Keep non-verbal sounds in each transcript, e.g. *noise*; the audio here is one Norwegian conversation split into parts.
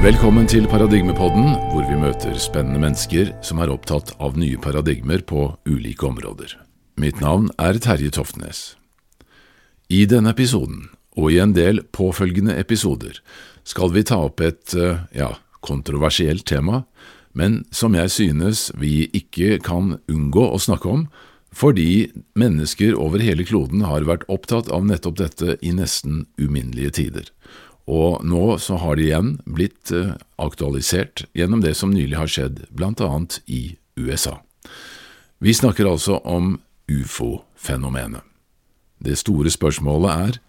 Velkommen til Paradigmepodden, hvor vi møter spennende mennesker som er opptatt av nye paradigmer på ulike områder. Mitt navn er Terje Toftnes. I denne episoden, og i en del påfølgende episoder, skal vi ta opp et, eh, ja, kontroversielt tema, men som jeg synes vi ikke kan unngå å snakke om, fordi mennesker over hele kloden har vært opptatt av nettopp dette i nesten uminnelige tider. Og nå så har det igjen blitt eh, aktualisert gjennom det som nylig har skjedd annet i USA. Vi snakker altså om ufo-fenomenet. Det store spørsmålet er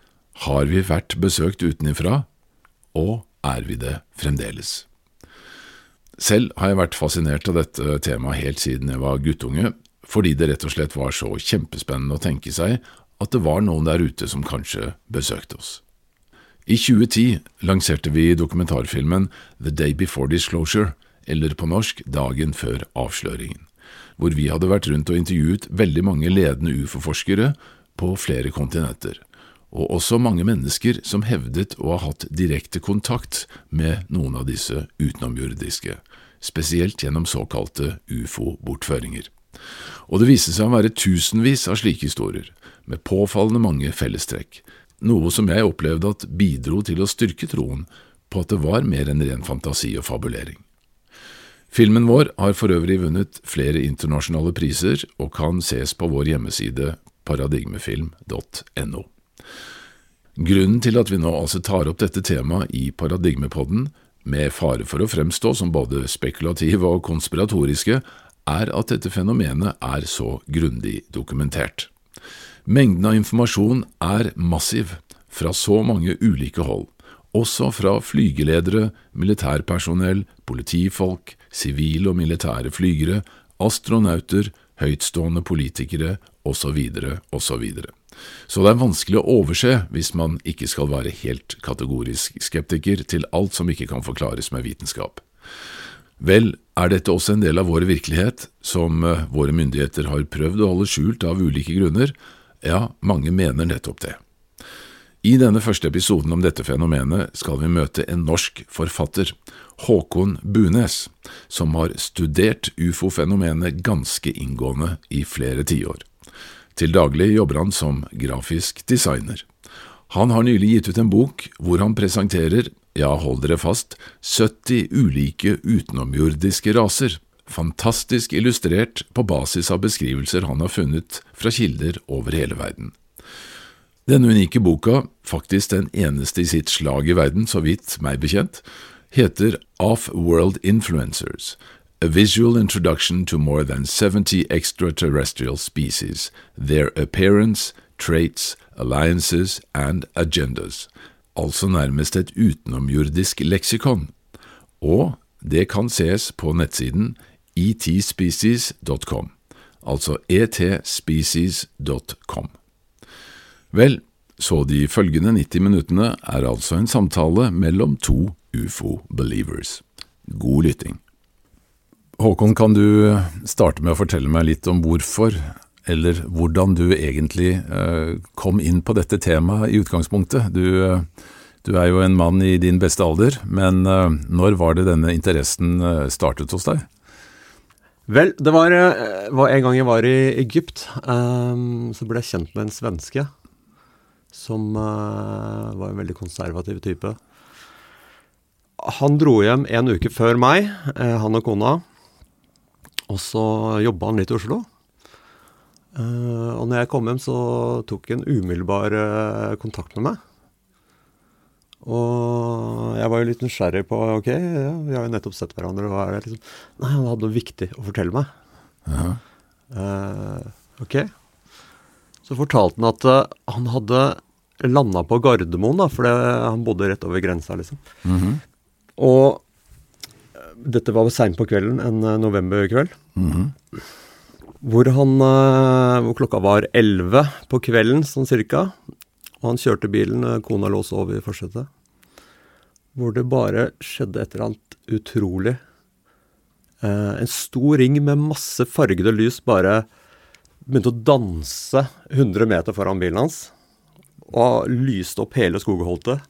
har vi vært besøkt utenifra, og er vi det fremdeles? Selv har jeg vært fascinert av dette temaet helt siden jeg var guttunge, fordi det rett og slett var så kjempespennende å tenke seg at det var noen der ute som kanskje besøkte oss. I 2010 lanserte vi dokumentarfilmen The Day Before Disclosure, eller på norsk Dagen før avsløringen, hvor vi hadde vært rundt og intervjuet veldig mange ledende ufo-forskere på flere kontinenter, og også mange mennesker som hevdet å ha hatt direkte kontakt med noen av disse utenomjordiske, spesielt gjennom såkalte ufo-bortføringer. Og det viste seg å være tusenvis av slike historier, med påfallende mange fellestrekk, noe som jeg opplevde at bidro til å styrke troen på at det var mer enn ren fantasi og fabulering. Filmen vår har for øvrig vunnet flere internasjonale priser og kan ses på vår hjemmeside paradigmefilm.no. Grunnen til at vi nå altså tar opp dette temaet i Paradigmepodden, med fare for å fremstå som både spekulative og konspiratoriske, er at dette fenomenet er så grundig dokumentert. Mengden av informasjon er massiv, fra så mange ulike hold, også fra flygeledere, militærpersonell, politifolk, sivile og militære flygere, astronauter, høytstående politikere osv., osv. Så det er vanskelig å overse hvis man ikke skal være helt kategorisk skeptiker til alt som ikke kan forklares med vitenskap. Vel er dette også en del av vår virkelighet, som eh, våre myndigheter har prøvd å holde skjult av ulike grunner, ja, mange mener nettopp det. I denne første episoden om dette fenomenet skal vi møte en norsk forfatter, Håkon Bunes, som har studert ufo-fenomenet ganske inngående i flere tiår. Til daglig jobber han som grafisk designer. Han har nylig gitt ut en bok hvor han presenterer, ja, hold dere fast, 70 ulike utenomjordiske raser, fantastisk illustrert på basis av beskrivelser han har funnet fra kilder over hele verden. Denne unike boka, faktisk den eneste i sitt slag i verden, så vidt meg bekjent, heter Off-World Influencers – A visual introduction to more than 70 extraterrestrial species, their appearance, traits, alliances and agendas, altså nærmest et utenomjordisk leksikon, og det kan ses på nettsiden etspecies.com, altså etspecies.com. Vel, så de følgende 90 minuttene er altså en samtale mellom to ufo-believers. God lytting. Håkon, kan du starte med å fortelle meg litt om hvorfor, eller hvordan du egentlig eh, kom inn på dette temaet i utgangspunktet? Du, eh, du er jo en mann i din beste alder, men eh, når var det denne interessen startet hos deg? Vel, det var, var en gang jeg var i Egypt, um, så ble jeg kjent med en svenske som uh, var en veldig konservativ type. Han dro hjem en uke før meg, uh, han og kona. Og så jobba han litt i Oslo. Uh, og når jeg kom hjem, så tok han umiddelbar uh, kontakt med meg. Og jeg var jo litt nysgjerrig på Ok, ja, vi har jo nettopp sett hverandre. Hva er det liksom? Nei, han hadde noe viktig å fortelle meg. Uh, ok. Så fortalte han at han hadde landa på Gardermoen, da, for han bodde rett over grensa, liksom. Mm -hmm. Og dette var seint på kvelden, en uh, novemberkveld. Mm -hmm. Hvor han uh, Hvor klokka var elleve på kvelden, sånn cirka. Og han kjørte bilen, uh, kona lå og sov i forsetet. Hvor det bare skjedde et eller annet utrolig. en stor ring med masse fargede lys bare begynte å danse 100 meter foran bilen hans. Og lyste opp hele skogholtet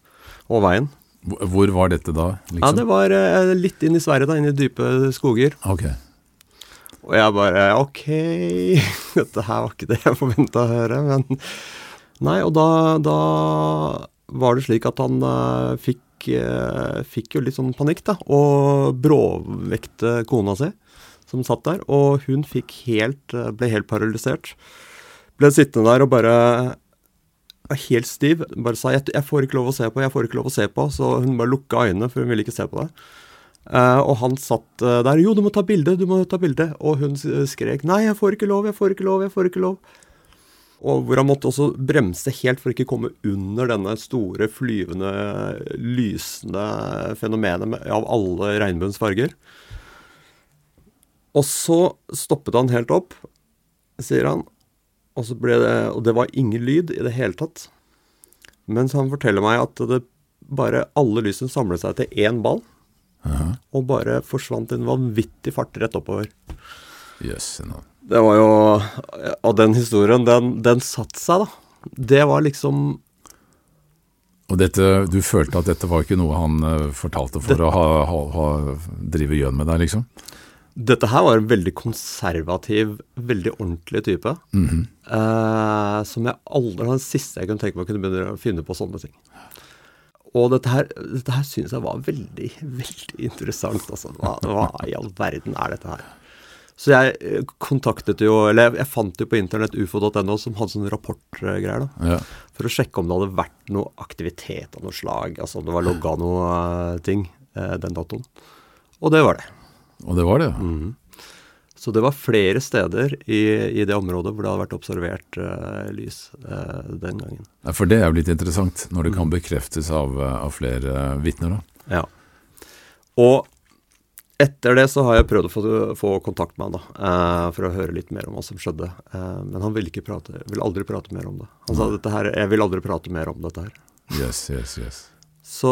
og veien. Hvor- var dette da? Liksom? Ja, det var eh, litt inn i Sverige, da, inn i dype skoger. Ok. Og jeg bare Ok, *laughs* dette her var ikke det jeg forventa å høre, men Nei, og da, da var det slik at han uh, fikk, uh, fikk jo litt sånn panikk, da, og bråvekte kona si, som satt der. Og hun helt, uh, ble helt paralysert. Ble sittende der og bare helt stiv. Bare sa jeg, 'jeg får ikke lov å se på', 'jeg får ikke lov å se på'. Så hun bare lukka øynene, for hun ville ikke se på det. Og han satt der 'Jo, du må ta bilde, du må ta bilde'. Og hun skrek 'Nei, jeg får ikke lov, jeg får ikke lov, jeg får ikke lov'. Og hvor han måtte også bremse helt for ikke å komme under denne store, flyvende, lysende fenomenet av alle regnbuens farger. Og så stoppet han helt opp, sier han. Og, det, og det var ingen lyd i det hele tatt. Mens han forteller meg at det bare alle lysene samlet seg til én ball Aha. og bare forsvant i en vanvittig fart rett oppover. Jøss. nå. Det var jo Og den historien, den, den satte seg, da. Det var liksom Og dette, du følte at dette var ikke noe han eh, fortalte for Det- å ha, ha, ha, drive gjøn med deg, liksom? Dette her var en veldig konservativ, veldig ordentlig type. Mhm. eh, som jeg aldri var den siste jeg kunne tenke meg å kunne begynne å finne på sånne ting. Og dette her, dette her syns jeg var veldig, veldig interessant. Altså. Hva, hva i all verden er dette her? Så jeg eh, kontaktet jo, eller jeg, fant jo på internett ufo.no som hadde sånne rapportgreier, da. Ja. For å sjekke om det hadde vært noe aktivitet av noe slag. Altså om det var logga noe eh, ting eh, den datoen. Og det var det. Og det var det, ja. Mm. Så det var flere steder i, i det området hvor det hadde vært observert uh, lys uh, den gangen. Ja, For det er jo litt interessant, når det kan Mm. bekreftes av, av flere vitner. da. Ja. Og etter det så har jeg prøvd å få, få kontakt med han da, eh, for å høre litt mer om hva som skjedde. Eh, men han ville ikke prate, ville aldri prate mer om det. Han sa dette her, jeg vil aldri prate mer om dette her. Yes, yes, yes. Så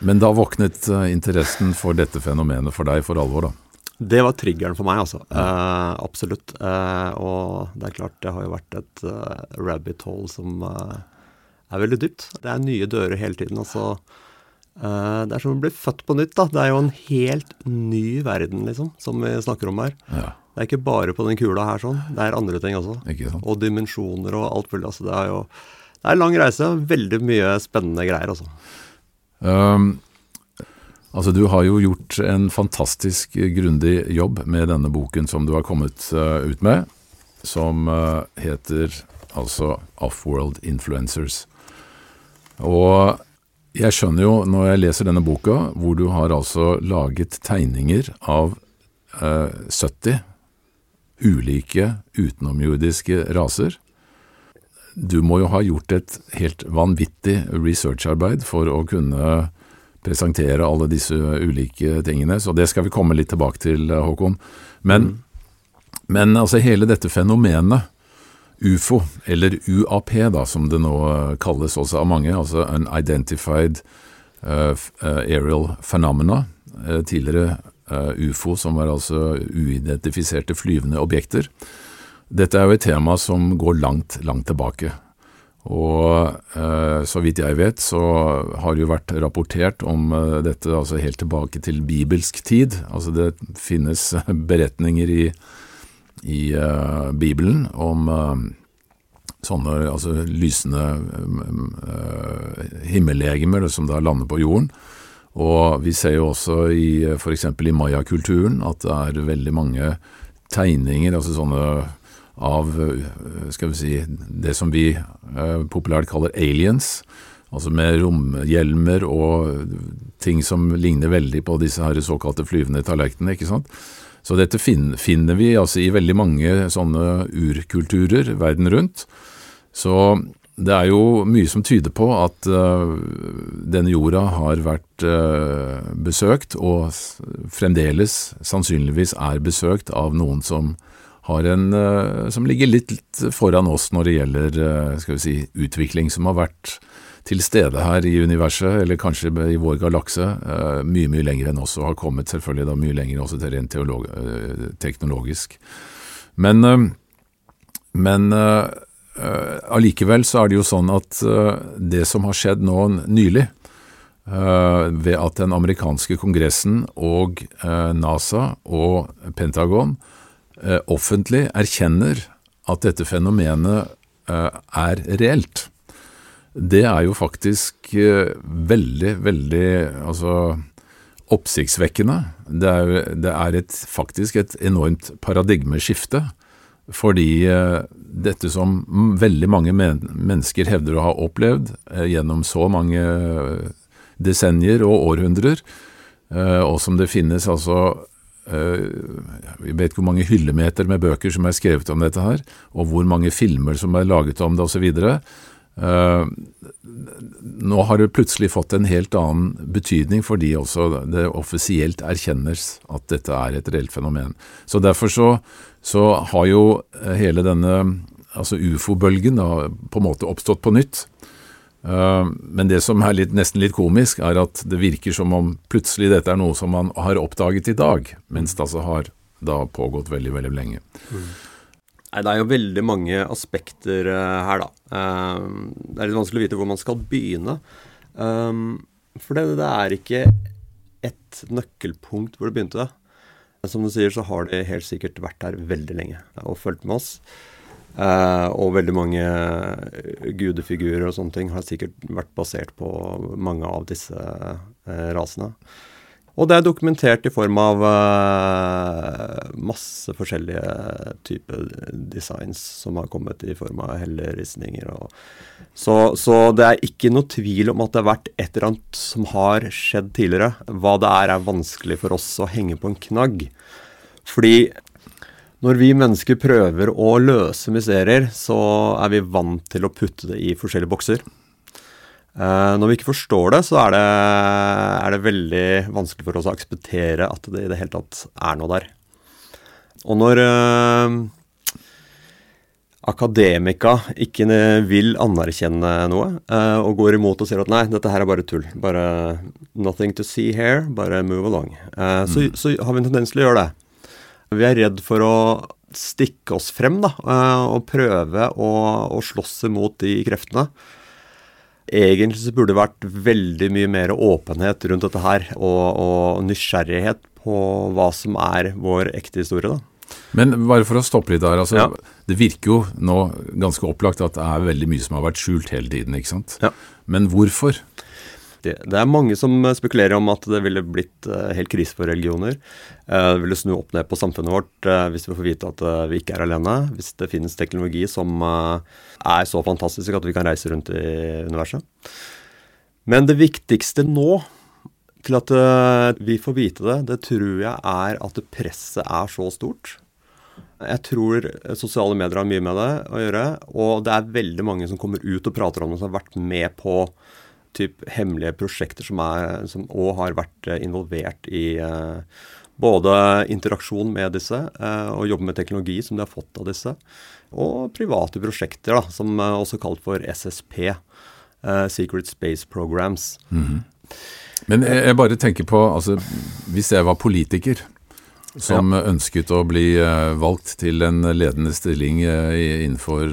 Men da våknet eh, interessen for dette fenomenet for deg for alvor, da? det var triggeren for meg, altså. Eh, absolutt. Eh, og det er klart, det har jo vært et eh, rabbit hole som er veldig dypt. Det er nye dører hele tiden. altså. Eh, det er som å bli født på nytt. da. Det er jo en helt ny verden, liksom, som vi snakker om her. Ja, Det er ikke bare på den kula her sånn, det er andre ting også. Og dimensjoner og alt mulig. altså Det er jo det er en lang reise. Veldig mye spennende greier, altså. Um, altså, du har jo gjort en fantastisk grundig jobb med denne boken som du har kommet uh, ut med, som uh, heter altså Offworld Influencers. Og jeg skjønner jo når jeg leser denne boka, hvor du har altså laget tegninger av eh, 70 ulike utenomjordiske raser. Du må jo ha gjort et helt vanvittig researcharbeid for å kunne presentere alle disse ulike tingene, så det skal vi komme litt tilbake til, Håkon. Men, men altså hele dette fenomenet, UFO, eller UAP da, som det nå eh, kalles også av mange, altså Unidentified eh, eh, Aerial Phenomena, tidligere UFO, som var altså uidentifiserte flyvende objekter. Dette er jo et tema som går langt, langt tilbake. Og så vidt jeg vet, så har det jo vært rapportert om dette altså helt tilbake til bibelsk tid. Altså det finnes *laughs* beretninger i, i eh, Bibelen om eh, sånne altså lysende eh, himmellegemer som da lander på jorden. Og vi ser jo også i f.eks. i mayakulturen at det er veldig mange tegninger, altså sånne av skal vi si, det som vi populært kaller aliens. Altså med romhjelmer og ting som ligner veldig på disse her såkalte flyvende tallerkenene. ikke sant? Så dette finner vi altså i veldig mange sånne urkulturer verden rundt. Så det er jo mye som tyder på at eh, denne jorda har vært eh, besøkt, og fremdeles sannsynligvis er besøkt av noen som en eh, som ligger litt foran oss når det gjelder si, utvikling, som har vært til stede her i universet, eller kanskje i vår galakse, eh, mye mye lenger enn oss, og har kommet selvfølgelig da mye lenger også til rent eh, teknologisk. Men, eh, men allikevel så er det jo sånn at det som har skjedd nå nylig, ved at den amerikanske kongressen og NASA og Pentagon offentlig erkjenner at dette fenomenet er reelt. Det er jo faktisk veldig, veldig altså oppsiktsvekkende. Det er, det er et, faktisk et enormt paradigmeskifte. Fordi eh, dette som veldig mange men mennesker hevder å ha opplevd eh, gjennom så mange eh, desennier og århundrer, eh, og som det finnes altså eh, Vi vet ikke hvor mange hyllemeter med bøker som er skrevet om dette her, og hvor mange filmer som er laget om det osv. Uh, nå har det plutselig fått en helt annen betydning fordi også det offisielt erkjennes at dette er et reelt fenomen. Så Derfor så, så har jo hele denne altså ufo-bølgen på en måte oppstått på nytt. Uh, men det som er litt, nesten litt komisk, er at det virker som om plutselig dette er noe som man har oppdaget i dag, mens det altså har da pågått veldig, veldig lenge. Mm. Nei, Det er jo veldig mange aspekter uh, her, da. Uh, det er litt vanskelig å vite hvor man skal begynne. Um, for det, det, er ikke ett nøkkelpunkt hvor det begynte. Som du sier, så har det helt sikkert vært der veldig lenge og fulgt med oss. Uh, og veldig mange gudefigurer og sånne ting har sikkert vært basert på mange av disse rasene. Og det er dokumentert i form av uh, masse forskjellige typer designs som har kommet i form av helleristninger. Så, så det er ikke noe tvil om at det har vært et eller annet som har skjedd tidligere. Hva det er, er vanskelig for oss å henge på en knagg. Fordi når vi mennesker prøver å løse mysterier, så er vi vant til å putte det i forskjellige bokser. Uh, når vi ikke forstår det, så er det, er det, veldig vanskelig for oss å akseptere at det i det hele tatt er noe der. Og når uh, akademika ikke vil anerkjenne noe uh, og går imot og sier at nei, dette her er bare tull, bare nothing to see here, bare move along, mm. så, så, har vi en tendens til å gjøre det. Vi er redd for å stikke oss frem da, og prøve å, å slåss imot de kreftene. Egentlig så burde det vært veldig mye mer åpenhet rundt dette her, og, og nysgjerrighet på hva som er vår ekte historie, da. Men bare for å stoppe litt der. altså ja. Det virker jo nå ganske opplagt at det er veldig mye som har vært skjult hele tiden. ikke sant? Ja. Men hvorfor? Det, det, er mange som spekulerer om at det ville blitt uh, helt krise for religioner. Uh, det ville snu opp ned på samfunnet vårt hvis vi får vite at vi ikke er alene. Hvis det finnes teknologi som er så fantastisk at vi kan reise rundt i universet. Men det viktigste nå til at vi får vite det, det tror jeg er at presset er så stort. Jeg tror sosiale medier har mye med det å gjøre. Og det er veldig mange som kommer ut og prater om det, som har vært med på typ hemmelige prosjekter som, er, som også har vært eh, involvert i uh, både interaksjon med disse uh, og jobbe med teknologi som de har fått av disse, og private prosjekter, da, som er også kalt for SSP, uh, Secret Space Programs. Mm -hmm. Men jeg, jeg, bare tenker på, altså, hvis jeg var politiker som ja. ønsket å bli valgt til en ledende stilling innenfor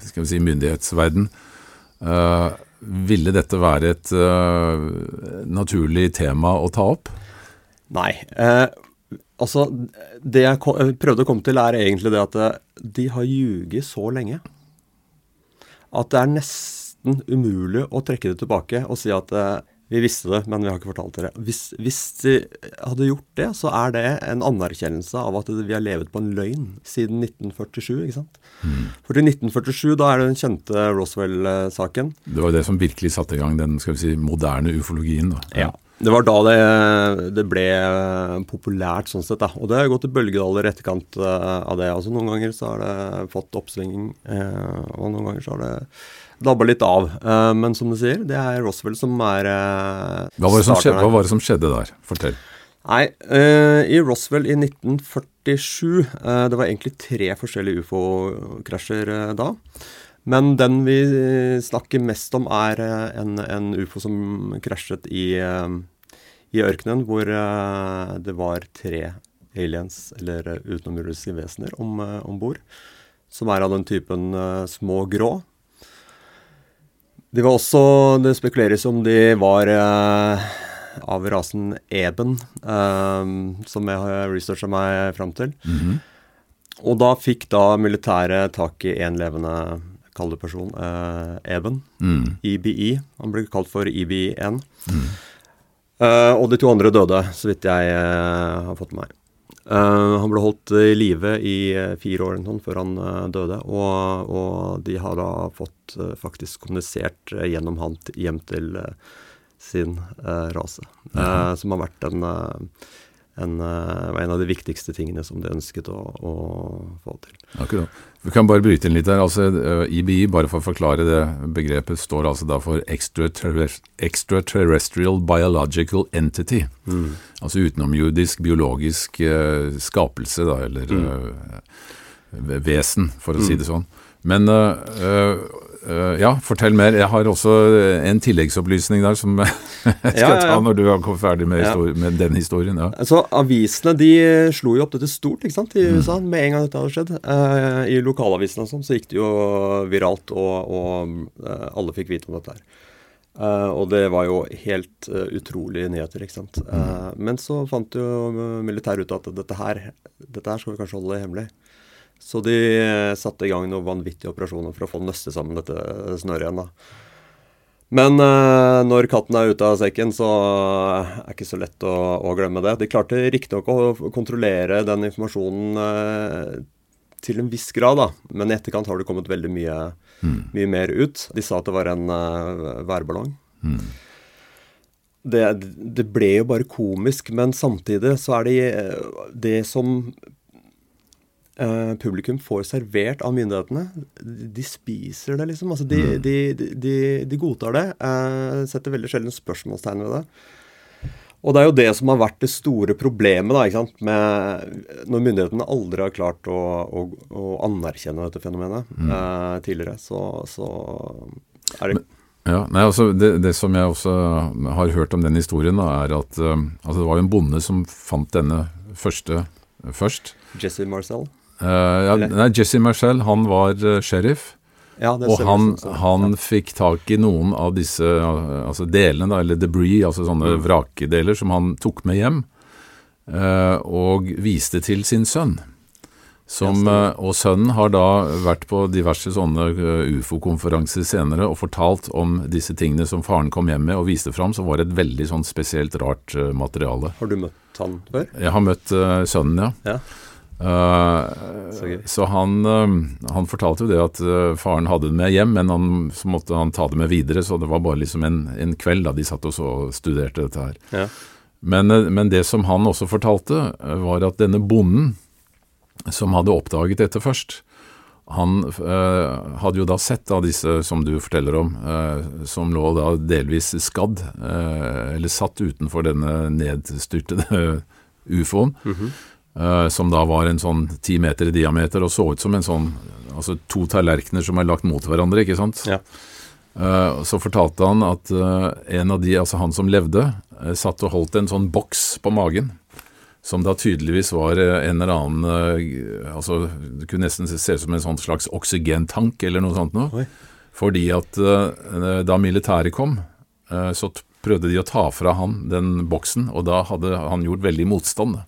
skal vi si, myndighetsverden, ville dette være et uh, naturlig tema å ta opp? Nei. Eh, altså, det jeg prøvde å komme til, er egentlig det at eh, de har ljuget så lenge at det er nesten umulig å trekke det tilbake og si at eh, vi visste det, men vi har ikke fortalt dere. Hvis, hvis, de hadde gjort det, så er det en anerkjennelse av at vi har levet på en løgn siden 1947. ikke sant? Mm. For til 1947, da er det den kjente Roswell-saken. Det var det som virkelig satte i gang den skal vi si, moderne ufologien? da. Ja. Det var da det, det, ble populært sånn sett. da. Og det har gått i bølgedaler i etterkant uh, av det. Altså Noen ganger så har det fått oppsving, uh, og noen ganger så har det dabba litt av. Uh, men som du sier, det er Roswell som er uh, hva, var skjedde, hva, var det som skjedde der? Fortell. Nei, uh, i Roswell i 1947 Det var egentlig tre forskjellige ufo-krasjer da. Men den vi snakker mest om, er en, en ufo som krasjet i, i ørkenen, hvor det var tre aliens, eller utenomjordiske vesener, om bord. Som er av den typen små grå De var også Det spekuleres om de var eh, av rasen eben, eh, som jeg har researcha meg fram til. Mhm. Og da fikk da militæret tak i en levende kalde person, eh, Eben, Mm. IBI. Han ble kalt for IBI-1. Eh, og de to andre døde, så vidt jeg eh, har fått med meg. Eh, han ble holdt i live i eh, fire år sånn, før han eh, døde, og, og de har da fått faktisk kommunisert gjennom han hjem til sin rase. Eh, som har vært en, en, en av de viktigste tingene som de ønsket å, å få til. Akkurat. Vi kan bare bryte inn litt der. altså eh, IBI, bare for å forklare det begrepet, står altså da for Extraterrestrial Biological Entity. Altså utenomjordisk biologisk eh, skapelse, da, eller eh, vesen, for å si det sånn. Men eh, eh, eh, ja, fortell mer. Jeg har også en tilleggsopplysning der som *laughs* jeg skal Ja, ja, ta når du har kommet ferdig med, med den historien. Ja. Altså, Avisene de slo jo opp dette stort ikke sant, i USA med en gang dette hadde skjedd. Eh, I lokalavisene og sånn, så gikk det jo viralt, og, og eh, alle fikk vite om dette her. Uh, og det var jo helt uh, utrolige nyheter, ikke sant. Eh, men så fant jo militæret ut at dette her, dette her skal vi kanskje holde hemmelig. Så de eh, satte i gang noen vanvittige operasjoner for å få nøste sammen dette snøret igjen. da. Men eh, når katten er ute av sekken, så er det ikke så lett å, å glemme det. De klarte riktignok å kontrollere den informasjonen eh, til en viss grad, da. men i etterkant har det kommet veldig mye, mye mer ut. De sa at det var en eh, værballong. Det, det ble jo bare komisk, men samtidig så er det eh, det som eh, publikum får servert av myndighetene. De spiser det, liksom. Altså, de, de, de, de godtar det. Eh, setter veldig sjelden spørsmålstegn ved det. Og det er jo det som har vært det store problemet da, ikke sant? Med, når myndighetene aldri har klart å, å, å anerkjenne dette fenomenet eh, tidligere, så, så er det Ja, nei, altså det, det som jeg også har hørt om den historien, da, er at altså det var jo en bonde som fant denne første først. Jesse Marcel. Eh, ja, nei, Jesse Marcel, han var eh, sheriff, Ja, og han, sånn, han fikk tak i noen av disse eh, altså delene, da, eller debris, altså sånne Mm. vrakdeler, som han tok med hjem, og viste til sin sønn. Som, og sønnen har da vært på diverse sånne ufo-konferanser senere og fortalt om disse tingene som faren kom hjem med og viste fram, som var et veldig sånn spesielt rart materiale. Har du møtt han før? Jeg har møtt sønnen, ja. Ja. Eh, Så han, eh, han fortalte jo det at eh, faren hadde det med hjem, men han, så måtte han ta det med videre, så det var bare liksom en, en kveld da de satt og så studerte dette her. Ja. Men, men det som han også fortalte, var at denne bonden som hadde oppdaget dette først, han hadde jo da sett av disse som du forteller om, som lå da delvis skadd, eller satt utenfor denne nedstyrtede *laughs* ufoen, eh, som da var en sånn ti meter i diameter og så ut som en sånn, altså to tallerkener som er lagt mot hverandre, ikke sant? Ja. Eh, Så fortalte han at eh, en av de, altså han som levde, eh, satt og holdt en sånn boks på magen. Som da tydeligvis var eh, en eller annen eh, altså Det kunne nesten se ut som en sånn slags oksygentank eller noe sånt noe. Fordi at eh, da militæret kom, eh, så prøvde de å ta fra han den boksen, og da hadde han gjort veldig motstand.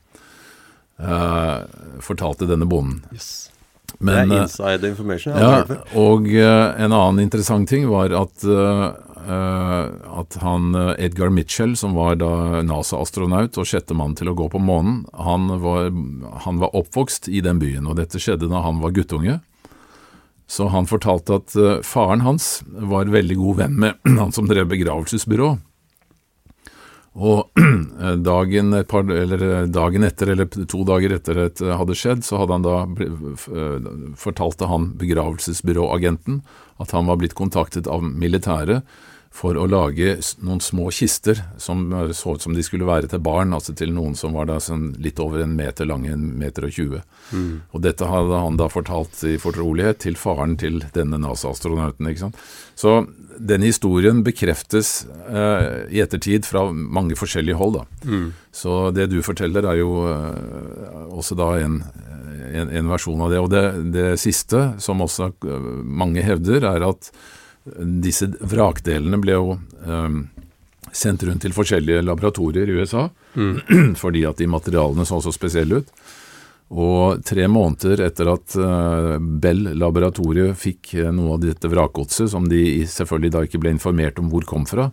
Eh, fortalte denne bonden. Yes. Men, det eh, er inside information. Ja, og eh, en annen interessant ting var at, eh, eh, at han eh, Edgar Mitchell, som var da NASA-astronaut og sjette mann til å gå på månen, han var, han var oppvokst i den byen, og dette skjedde da han var guttunge. Så han fortalte at eh, faren hans var veldig god venn med *clears throat* han som drev begravelsesbyrå. Og eh, *clears throat* dagen, par, eh, dagen etter, eller to dager etter at det hadde skjedd, så hadde han da eh, fortalte han begravelsesbyråagenten at han var blitt kontaktet av militæret for å lage noen små kister som eh, så ut som de skulle være til barn, altså til noen som var da sånn litt over en meter lange, en meter og tjue. Og dette hadde han da fortalt i fortrolighet til faren til denne NASA-astronauten. ikke sant? Så den historien bekreftes eh, i ettertid fra mange forskjellige hold. da. Så det du forteller er jo eh, også da en, en, en versjon av det. Og det, det siste, som også eh, mange hevder, er at disse vrakdelene ble jo um, sendt rundt til forskjellige laboratorier i USA, mm. *clears throat* fordi at de materialene så så spesielle ut. Og tre måneder etter at uh, Bell-laboratoriet fikk uh, noe av dette vrakgodset, som de selvfølgelig da ikke ble informert om hvor kom fra,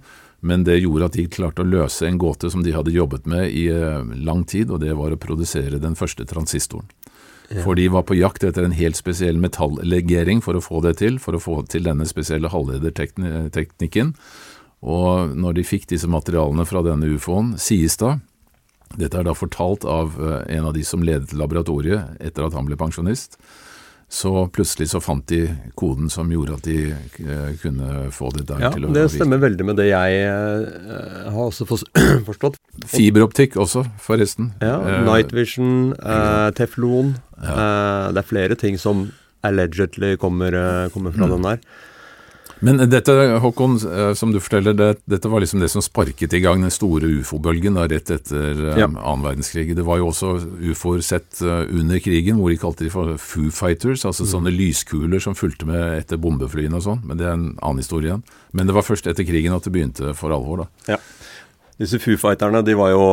men det gjorde at de klarte å løse en gåte som de hadde jobbet med i uh, lang tid, og det var å produsere den første transistoren. For de var på jakt etter en helt spesiell metallegering for å få det til, for å få til denne spesielle halvlederteknikken. Og når de fikk disse materialene fra denne ufoen, sies da Dette er da fortalt av eh, en av de som ledet laboratoriet etter at han ble pensjonist. Så plutselig så fant de koden som gjorde at de uh, kunne få det der ja, til å Det stemmer veldig med det jeg uh, har også *clears throat* forstått. Fiberoptikk også, forresten. Ja, Night Vision, teflon. Ja. det er flere ting som allegedly kommer, kommer fra mm. den der. Men dette, Håkon, eh, som du forteller, det, dette var liksom det som sparket i gang den store ufo-bølgen rett etter um, ja. annen verdenskrig. Det var jo også ufoer sett uh, under krigen, hvor de kalte de for Foo Fighters, altså mm. sånne lyskuler som fulgte med etter bombeflyene og sånn. Men det er en annen historie igjen. Men det var først etter krigen at det begynte for alvor, da. Ja. Disse Foo Fighterne, de var jo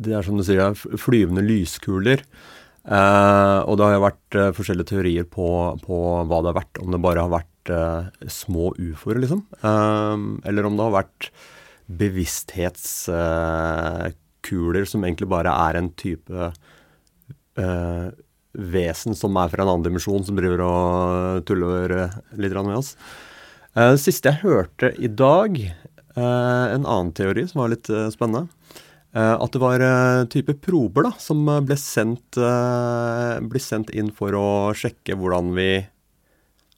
Det er som du sier, flyvende lyskuler. Uh, og det har jo vært uh, forskjellige teorier på, på, hva det har vært. Om det bare har vært uh, små ufoer, liksom. eller om det har vært bevissthetskuler som egentlig bare er en type vesen som er fra en annen dimensjon, som driver og tuller litt med oss. det siste jeg hørte i dag, en annen teori som var litt spennende at det var uh, type prober da, som eh, ble sendt, ble sendt, inn for å sjekke hvordan vi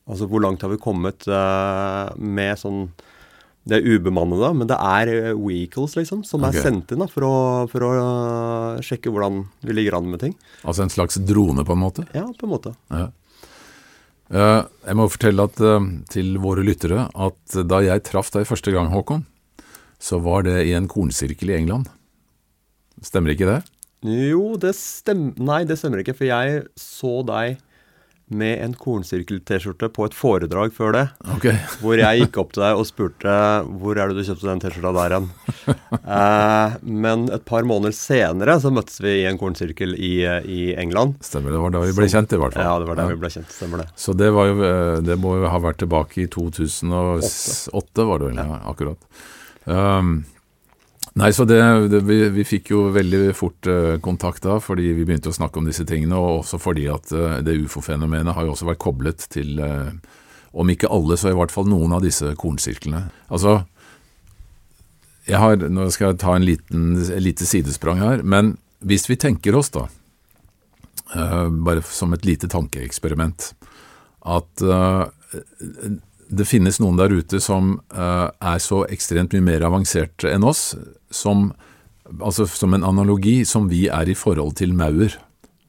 Altså hvor langt har vi kommet med sånn Det er ubemannede, men det er vehicles liksom, som okay. er sendt inn da, for å, for å sjekke hvordan vi ligger an med ting. Altså en slags drone, på en måte? Ja, på en måte. Ja. jeg må fortelle at, til våre lyttere at da jeg traff deg første gang, Håkon, så var det i en kornsirkel i England. Stemmer ikke det? Jo, det stemmer Nei, det stemmer ikke, for jeg så deg med en kornsirkel-T-skjorte på et foredrag før det. Okay. *laughs* hvor jeg gikk opp til deg og spurte hvor er det du kjøpte den T-skjorta der hen. *laughs* eh, men et par måneder senere så møttes vi i en kornsirkel i, i England. Stemmer, det var da vi ble kjent i hvert fall. Ja, det var da ja. vi ble kjent, stemmer det. Så det, var jo, eh, det må jo ha vært tilbake i 2008, var det vel, ja, akkurat. Um, Nei, så det, det, vi, vi, fikk jo veldig fort uh, kontakt da, fordi vi begynte å snakke om disse tingene, og også fordi at uh, det ufo-fenomenet har jo også vært koblet til, uh, om ikke alle, så i hvert fall noen av disse kornsirklene. Altså, jeg har, nå skal jeg ta en liten, lite sidesprang her, men hvis vi tenker oss da, bare som et lite tankeeksperiment, at det finnes noen der ute som uh, er så ekstremt mye mer avanserte enn oss, som, altså, som en analogi som vi er i forhold til maur.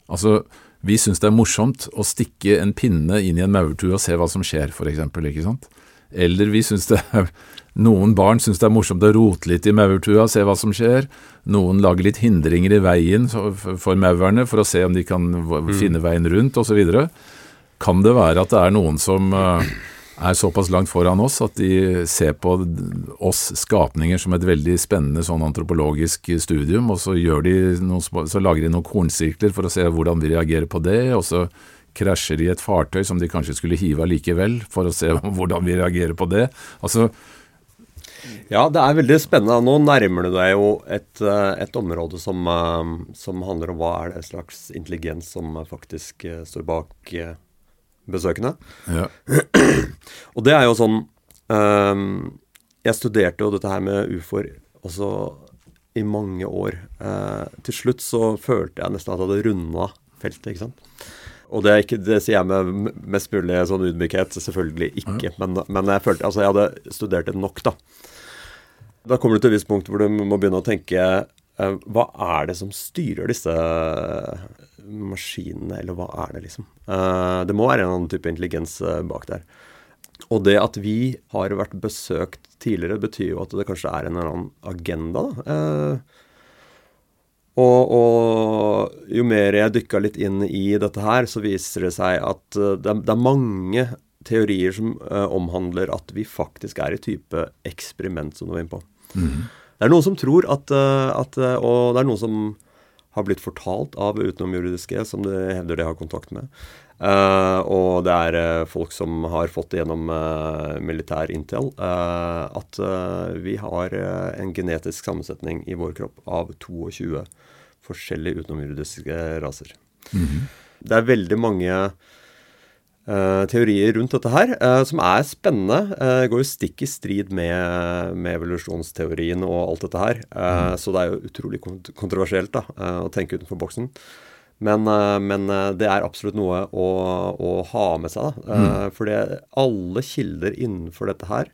Altså, vi syns det er morsomt å stikke en pinne inn i en maurtue og se hva som skjer, for eksempel, ikke sant? Eller vi syns det er Noen barn syns det er morsomt å rote litt i maurtua, se hva som skjer. Noen lager litt hindringer i veien for maurene for å se om de kan mm. finne veien rundt, osv. Kan det være at det er noen som uh, er såpass langt foran oss at de ser på oss skapninger som et veldig spennende sånn antropologisk studium, og så, de noen, så lager de noen kornsirkler for å se hvordan vi reagerer på det, og så krasjer de et fartøy som de kanskje skulle hive allikevel, for å se *laughs* hvordan vi reagerer på det. Altså, ja, det er veldig spennende. Nå nærmer du deg jo et, eh, et område som, eh, som, handler om hva er det slags intelligens som faktisk eh, står bak besøkende. Ja. *clears throat* Og det er jo sånn um, Jeg studerte jo dette her med ufoer også i mange år. Uh, til slutt så følte jeg nesten at jeg hadde runda feltet, ikke sant. Og det, ikke, det, sier jeg med mest mulig sånn ydmykhet, selvfølgelig ikke. Men, men, jeg følte altså jeg hadde studert det nok, da. Da kommer du til et visst punkt hvor du må begynne å tenke uh, Hva er det som styrer disse maskinene, eller hva er det, liksom? Uh, det må være en annen type intelligens uh, bak der. Og det at vi har vært besøkt tidligere, betyr jo at det kanskje er en eller annen agenda, da. Uh, og, og, jo mer jeg dykka litt inn i dette her, så viser det seg at det er, det er mange teorier som uh, omhandler at vi faktisk er i type eksperiment, som du var inne på. Mm. Det er noen som tror at, uh, at, Og det er noen som har blitt fortalt av utenomjuridiske, som de hevder de har kontakt med. Uh, og det er uh, folk som har fått gjennom uh, militær intel, at vi har en genetisk sammensetning i vår kropp av 22 forskjellige utenomjuridiske raser. Mm -hmm. Det er veldig mange teorier rundt dette her som er spennende. Det går jo stikk i strid med, med evolusjonsteorien og alt dette her. Mm. Så det er jo utrolig kontroversielt da, å tenke utenfor boksen. Men, eh, men, eh, det er absolutt noe å, å ha med seg. Da. Eh, mm. Fordi alle kilder innenfor dette her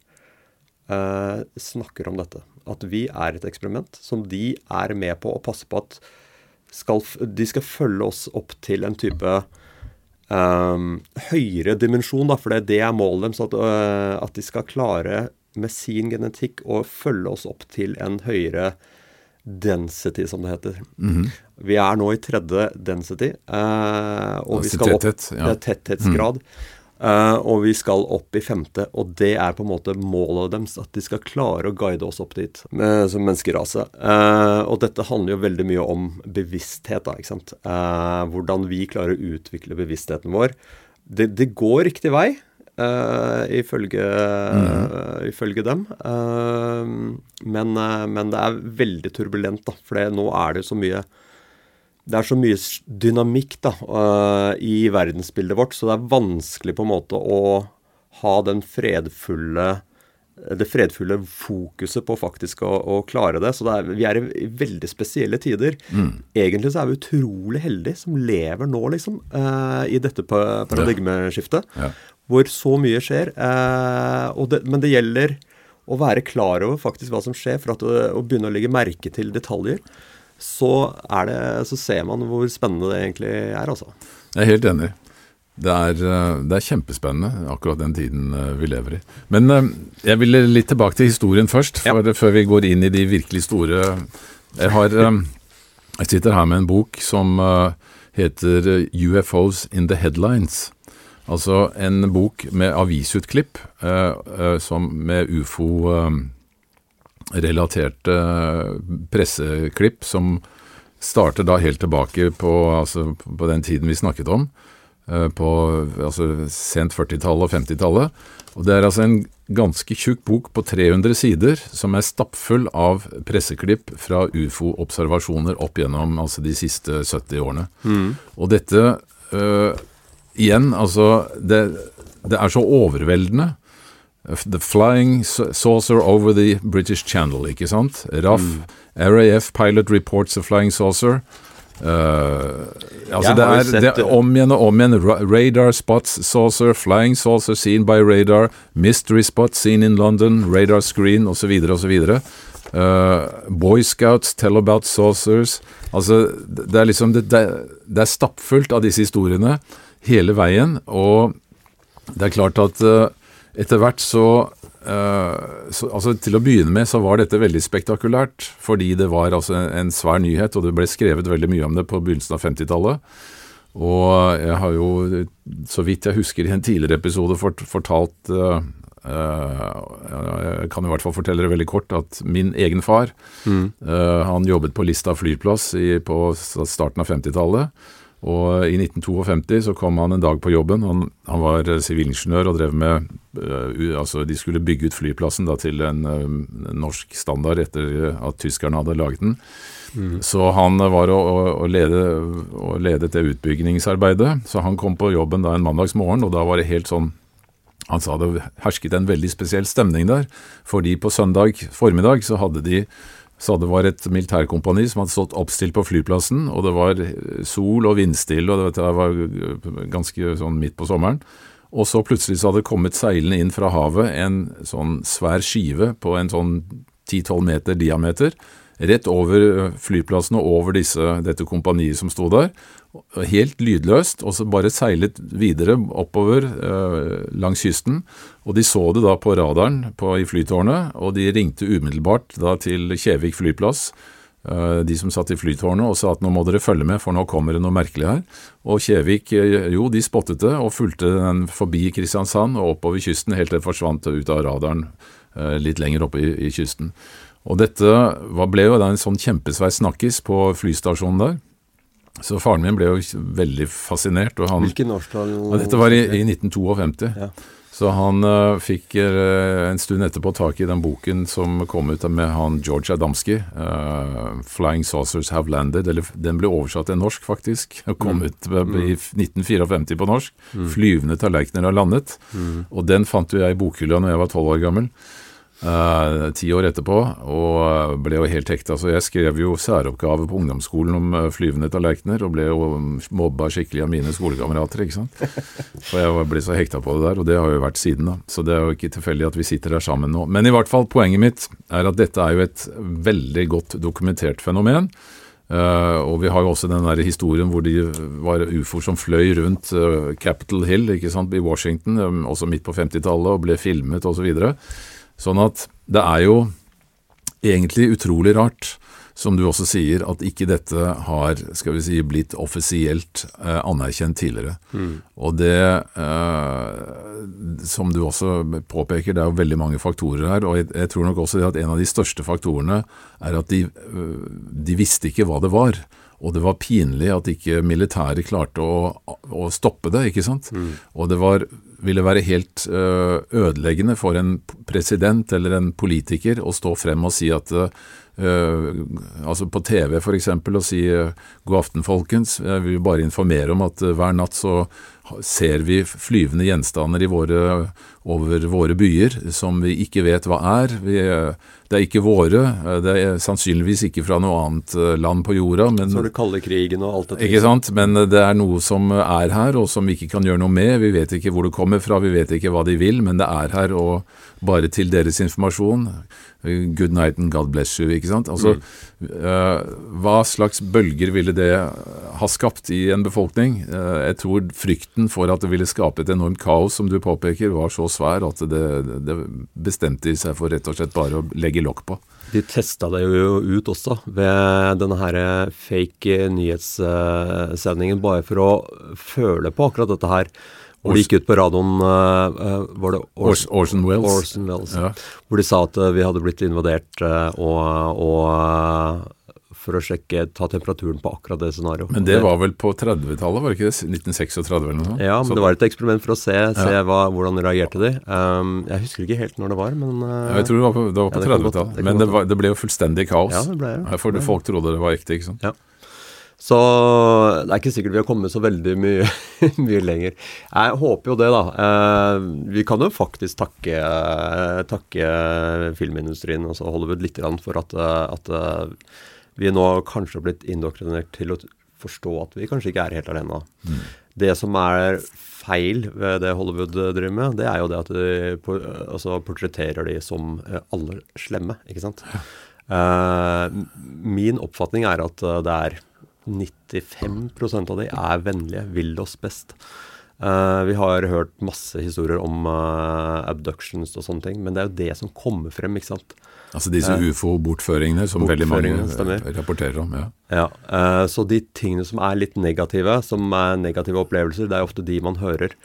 snakker om dette. At vi er et eksperiment som de er med på å passe på at skal, de skal følge oss opp til en type um, høyere dimensjon. Da, for det er det målet deres. At, uh, at de skal klare med sin genetikk å følge oss opp til en høyere density, som det heter. Mm -hmm. Vi er nå i tredje density. Uh, og vi skal tetthet, opp, ja. tetthetsgrad. Mm. Uh, og vi skal opp i femte, og det er på en måte målet deres. At de skal klare å guide oss opp dit med, som menneskerase. Uh, og dette handler jo veldig mye om bevissthet, da, ikke sant. hvordan vi klarer å utvikle bevisstheten vår. Det, det går riktig vei. Uh, ifølge, mm. uh, ifølge, dem. Uh, men, men, det er veldig turbulent, da. For nå er det så mye Det er så mye dynamikk da, i verdensbildet vårt, så det er vanskelig på en måte å ha den fredfulle det fredfulle fokuset på faktisk å, å klare det. Så det er, vi er i veldig spesielle tider. Mm. Egentlig så er vi utrolig heldige som lever nå, liksom, i dette paradigmeskiftet. Ja. Ja hvor så mye skjer. Eh, det, men det gjelder å være klar over faktisk hva som skjer, for at å begynne å legge merke til detaljer. Så, det, så, ser man hvor spennende det egentlig er, altså. Jeg er helt enig. Det er, eh, det er, kjempespennende, akkurat den tiden eh, vi lever i. Men eh, jeg vil litt tilbake til historien først, for, ja. før vi går inn i de virkelig store Jeg har Jeg sitter her med en bok som heter 'UFOs in the Headlines'. Altså en bok med avisutklipp som med ufo-relaterte eh, presseklipp som starter da helt tilbake på, altså, på den tiden vi snakket om. Eh, på altså, sent 40-tallet og 50-tallet. Og Det er altså en ganske tjukk bok på 300 sider som er stappfull av presseklipp fra ufo-observasjoner opp gjennom altså, de siste 70 årene. Mm. Og dette øh, igjen, altså det, det, er så overveldende. The Flying Saucer Over the British Channel, ikke sant? RAF. Mm. RAF Pilot Reports of Flying Saucer. Uh, altså det er, det er, om igjen og om igjen. Radar spots saucer, flying saucer seen by radar, mystery spot seen in London, radar screen osv. osv. Uh, Boy Scouts tell about saucers. Altså, det er liksom det, det er stappfullt av disse historiene hele veien. Og det er klart at uh, etter hvert så, uh, så, Altså til å begynne med så var dette veldig spektakulært, fordi det var altså en, en svær nyhet, og det ble skrevet veldig mye om det på begynnelsen av 50-tallet. Og jeg har jo, så vidt jeg husker i en tidligere episode, fort, fortalt uh, Jeg kan i hvert fall fortelle det veldig kort at min egen far mm. Han jobbet på Lista flyplass i, på starten av 50-tallet. Og i 1952 så kom han en dag på jobben. Han, han var eh, sivilingeniør og drev med uh, Altså, de skulle bygge ut flyplassen da, til en uh, norsk standard etter at tyskerne hadde laget den. Mm. Så han var å, lede, å ledet det utbyggingsarbeidet. Så han kom på jobben da en mandagsmorgen, og da var det helt sånn han sa det hersket en veldig spesiell stemning der, fordi på søndag formiddag så hadde de så det var et militærkompani som hadde stått oppstilt på flyplassen, og det var sol og vindstille, og det var ganske sånn midt på sommeren. Og så plutselig så hadde det kommet seilende inn fra havet en sånn svær skive på en sånn 10-12 meter diameter, rett over flyplassen og over disse, dette kompaniet som sto der. Helt lydløst, og så bare seilet videre oppover eh, langs kysten. Og de så det da på radaren på, i flytårnet, og de ringte umiddelbart da til Kjevik flyplass. de som satt i flytårnet og sa at nå må dere følge med, for nå kommer det noe merkelig her. Og Kjevik, jo, de spottet det og fulgte den forbi Kristiansand og oppover kysten helt til det forsvant ut av radaren litt lenger oppe i, i kysten. Og dette ble jo en sånn kjempesvær snakkis på flystasjonen der. Så faren min ble jo veldig fascinert. Og han, Hvilken årstall? Dette var i, i 1952. Ja. Så han uh, fikk uh, en stund etterpå tak i den boken som kom ut med han George Adamski, uh, 'Flying Saucers Have Landed'. Eller, den ble oversatt til norsk, faktisk. og Kom mm. ut mm. i 1954 på norsk. Mm. 'Flyvende tallerkener har landet'. Mm. Og den fant jo jeg i bokhylla når jeg var tolv år gammel. Uh, ti år etterpå, og ble jo helt hekta. Så jeg skrev jo særoppgave på ungdomsskolen om uh, flyvende tallerkener, og ble jo mobba skikkelig av mine skolekamerater, ikke sant. For jeg ble så hekta på det der, og det har jo vært siden, da. Så det er jo ikke tilfeldig at vi sitter der sammen nå. Men i hvert fall, poenget mitt er at dette er jo et veldig godt dokumentert fenomen. Uh, og vi har jo også den der historien hvor de var ufoer som fløy rundt uh, Capitol Hill ikke sant, i Washington, um, også midt på 50-tallet, og ble filmet osv. Sånn at det er jo egentlig utrolig rart, som du også sier, at ikke dette har skal vi si, blitt offisielt eh, anerkjent tidligere. Mm. Og det, eh, som du også påpeker, det er jo veldig mange faktorer her. Og jeg, jeg tror nok også at en av de største faktorene er at de, eh, de visste ikke hva det var. Og det var pinlig at ikke militæret klarte å, å stoppe det, ikke sant. Mm. Og det var ville være helt øh, ødeleggende for en president eller en politiker å stå frem og si at Uh, altså på TV f.eks. og si uh, 'god aften, folkens'. Jeg vil bare informere om at uh, hver natt så ser vi flyvende gjenstander i våre, over våre byer som vi ikke vet hva er. Vi, det er ikke våre, det er sannsynligvis ikke fra noe annet eh, land på jorda. Men, så er det kalde krigen og alt dette. Ikke sant, men det er noe som er her, og som vi ikke kan gjøre noe med. Vi vet ikke hvor det kommer fra, vi vet ikke hva de vil, men det er her. og bare til deres informasjon. Good night and God bless you. ikke sant? Altså, mm. uh, Hva slags bølger ville det ha skapt i en befolkning? Uh, jeg tror frykten for at det ville skape et enormt kaos, som du påpeker, var så svær at det, det bestemte seg for rett og slett bare å legge lokk på. De testa det jo ut også ved denne her fake nyhetssendingen, bare for å føle på akkurat dette her. Hvor de gikk ut på radioen uh, Var det Ors Orson Wells? Orson Wells ja. Hvor de sa at uh, vi hadde blitt invadert og, og for å sjekke, ta temperaturen på akkurat det scenarioet. Men det var vel på 30-tallet, var det ikke det? 1936 eller noe sånt? Ja, men Så. det var et eksperiment for å se, se ja. hva, hvordan reagerte de. Um, jeg husker ikke helt når det var, men ja, Jeg tror det var på, på ja, 30-tallet. Men det, var, det, ble jo fullstendig kaos. Ja, det ble jo. For folk trodde det var ekte, ikke sant. Ja. Så det er ikke sikkert vi har kommet så veldig mye, *laughs* mye lenger. Jeg håper jo det, da. Eh, vi kan jo faktisk takke, takke filmindustrien, altså Hollywood, litt for at, at vi nå kanskje har blitt indoktrinert til å forstå at vi kanskje ikke er helt alene. Mm. Det som er feil ved det Hollywood driver med, det er jo det at de altså, portretterer de som alle slemme, ikke sant. Uh, min oppfatning er at det er 95% av de er vennlige, vil oss best. Uh, vi har hørt masse historier om uh, abductions og sånne ting, men det er jo det som kommer frem. ikke sant? Altså disse ufo-bortføringene som veldig mange stemmer. rapporterer om. ja. ja så de tingene som er litt negative, som er negative opplevelser, det er ofte de man hører.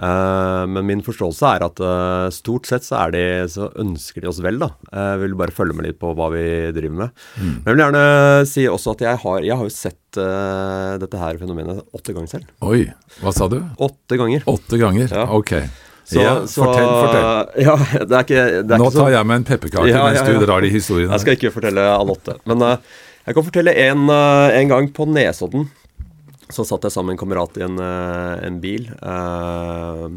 Uh, men min forståelse er at uh, stort sett så, er de, så ønsker de oss vel, da. Jeg vil bare følge med litt på hva vi driver med. Mm. Men jeg vil gjerne si også at jeg har, jeg har jo sett dette her fenomenet åtte ganger selv. Oi, hva sa du? Åtte ganger. Åtte ganger, ja. ok. Så, ja, så, fortell, fortell. *laughs* Ja, det er ikke, det er Nå tar jeg meg en pepperkake ja, mens du drar de historiene. Jeg skal ikke fortelle alle åtte. Men jeg kan fortelle en, en gang på Nesodden. Så satt jeg sammen med en kamerat i en, uh, en bil uh,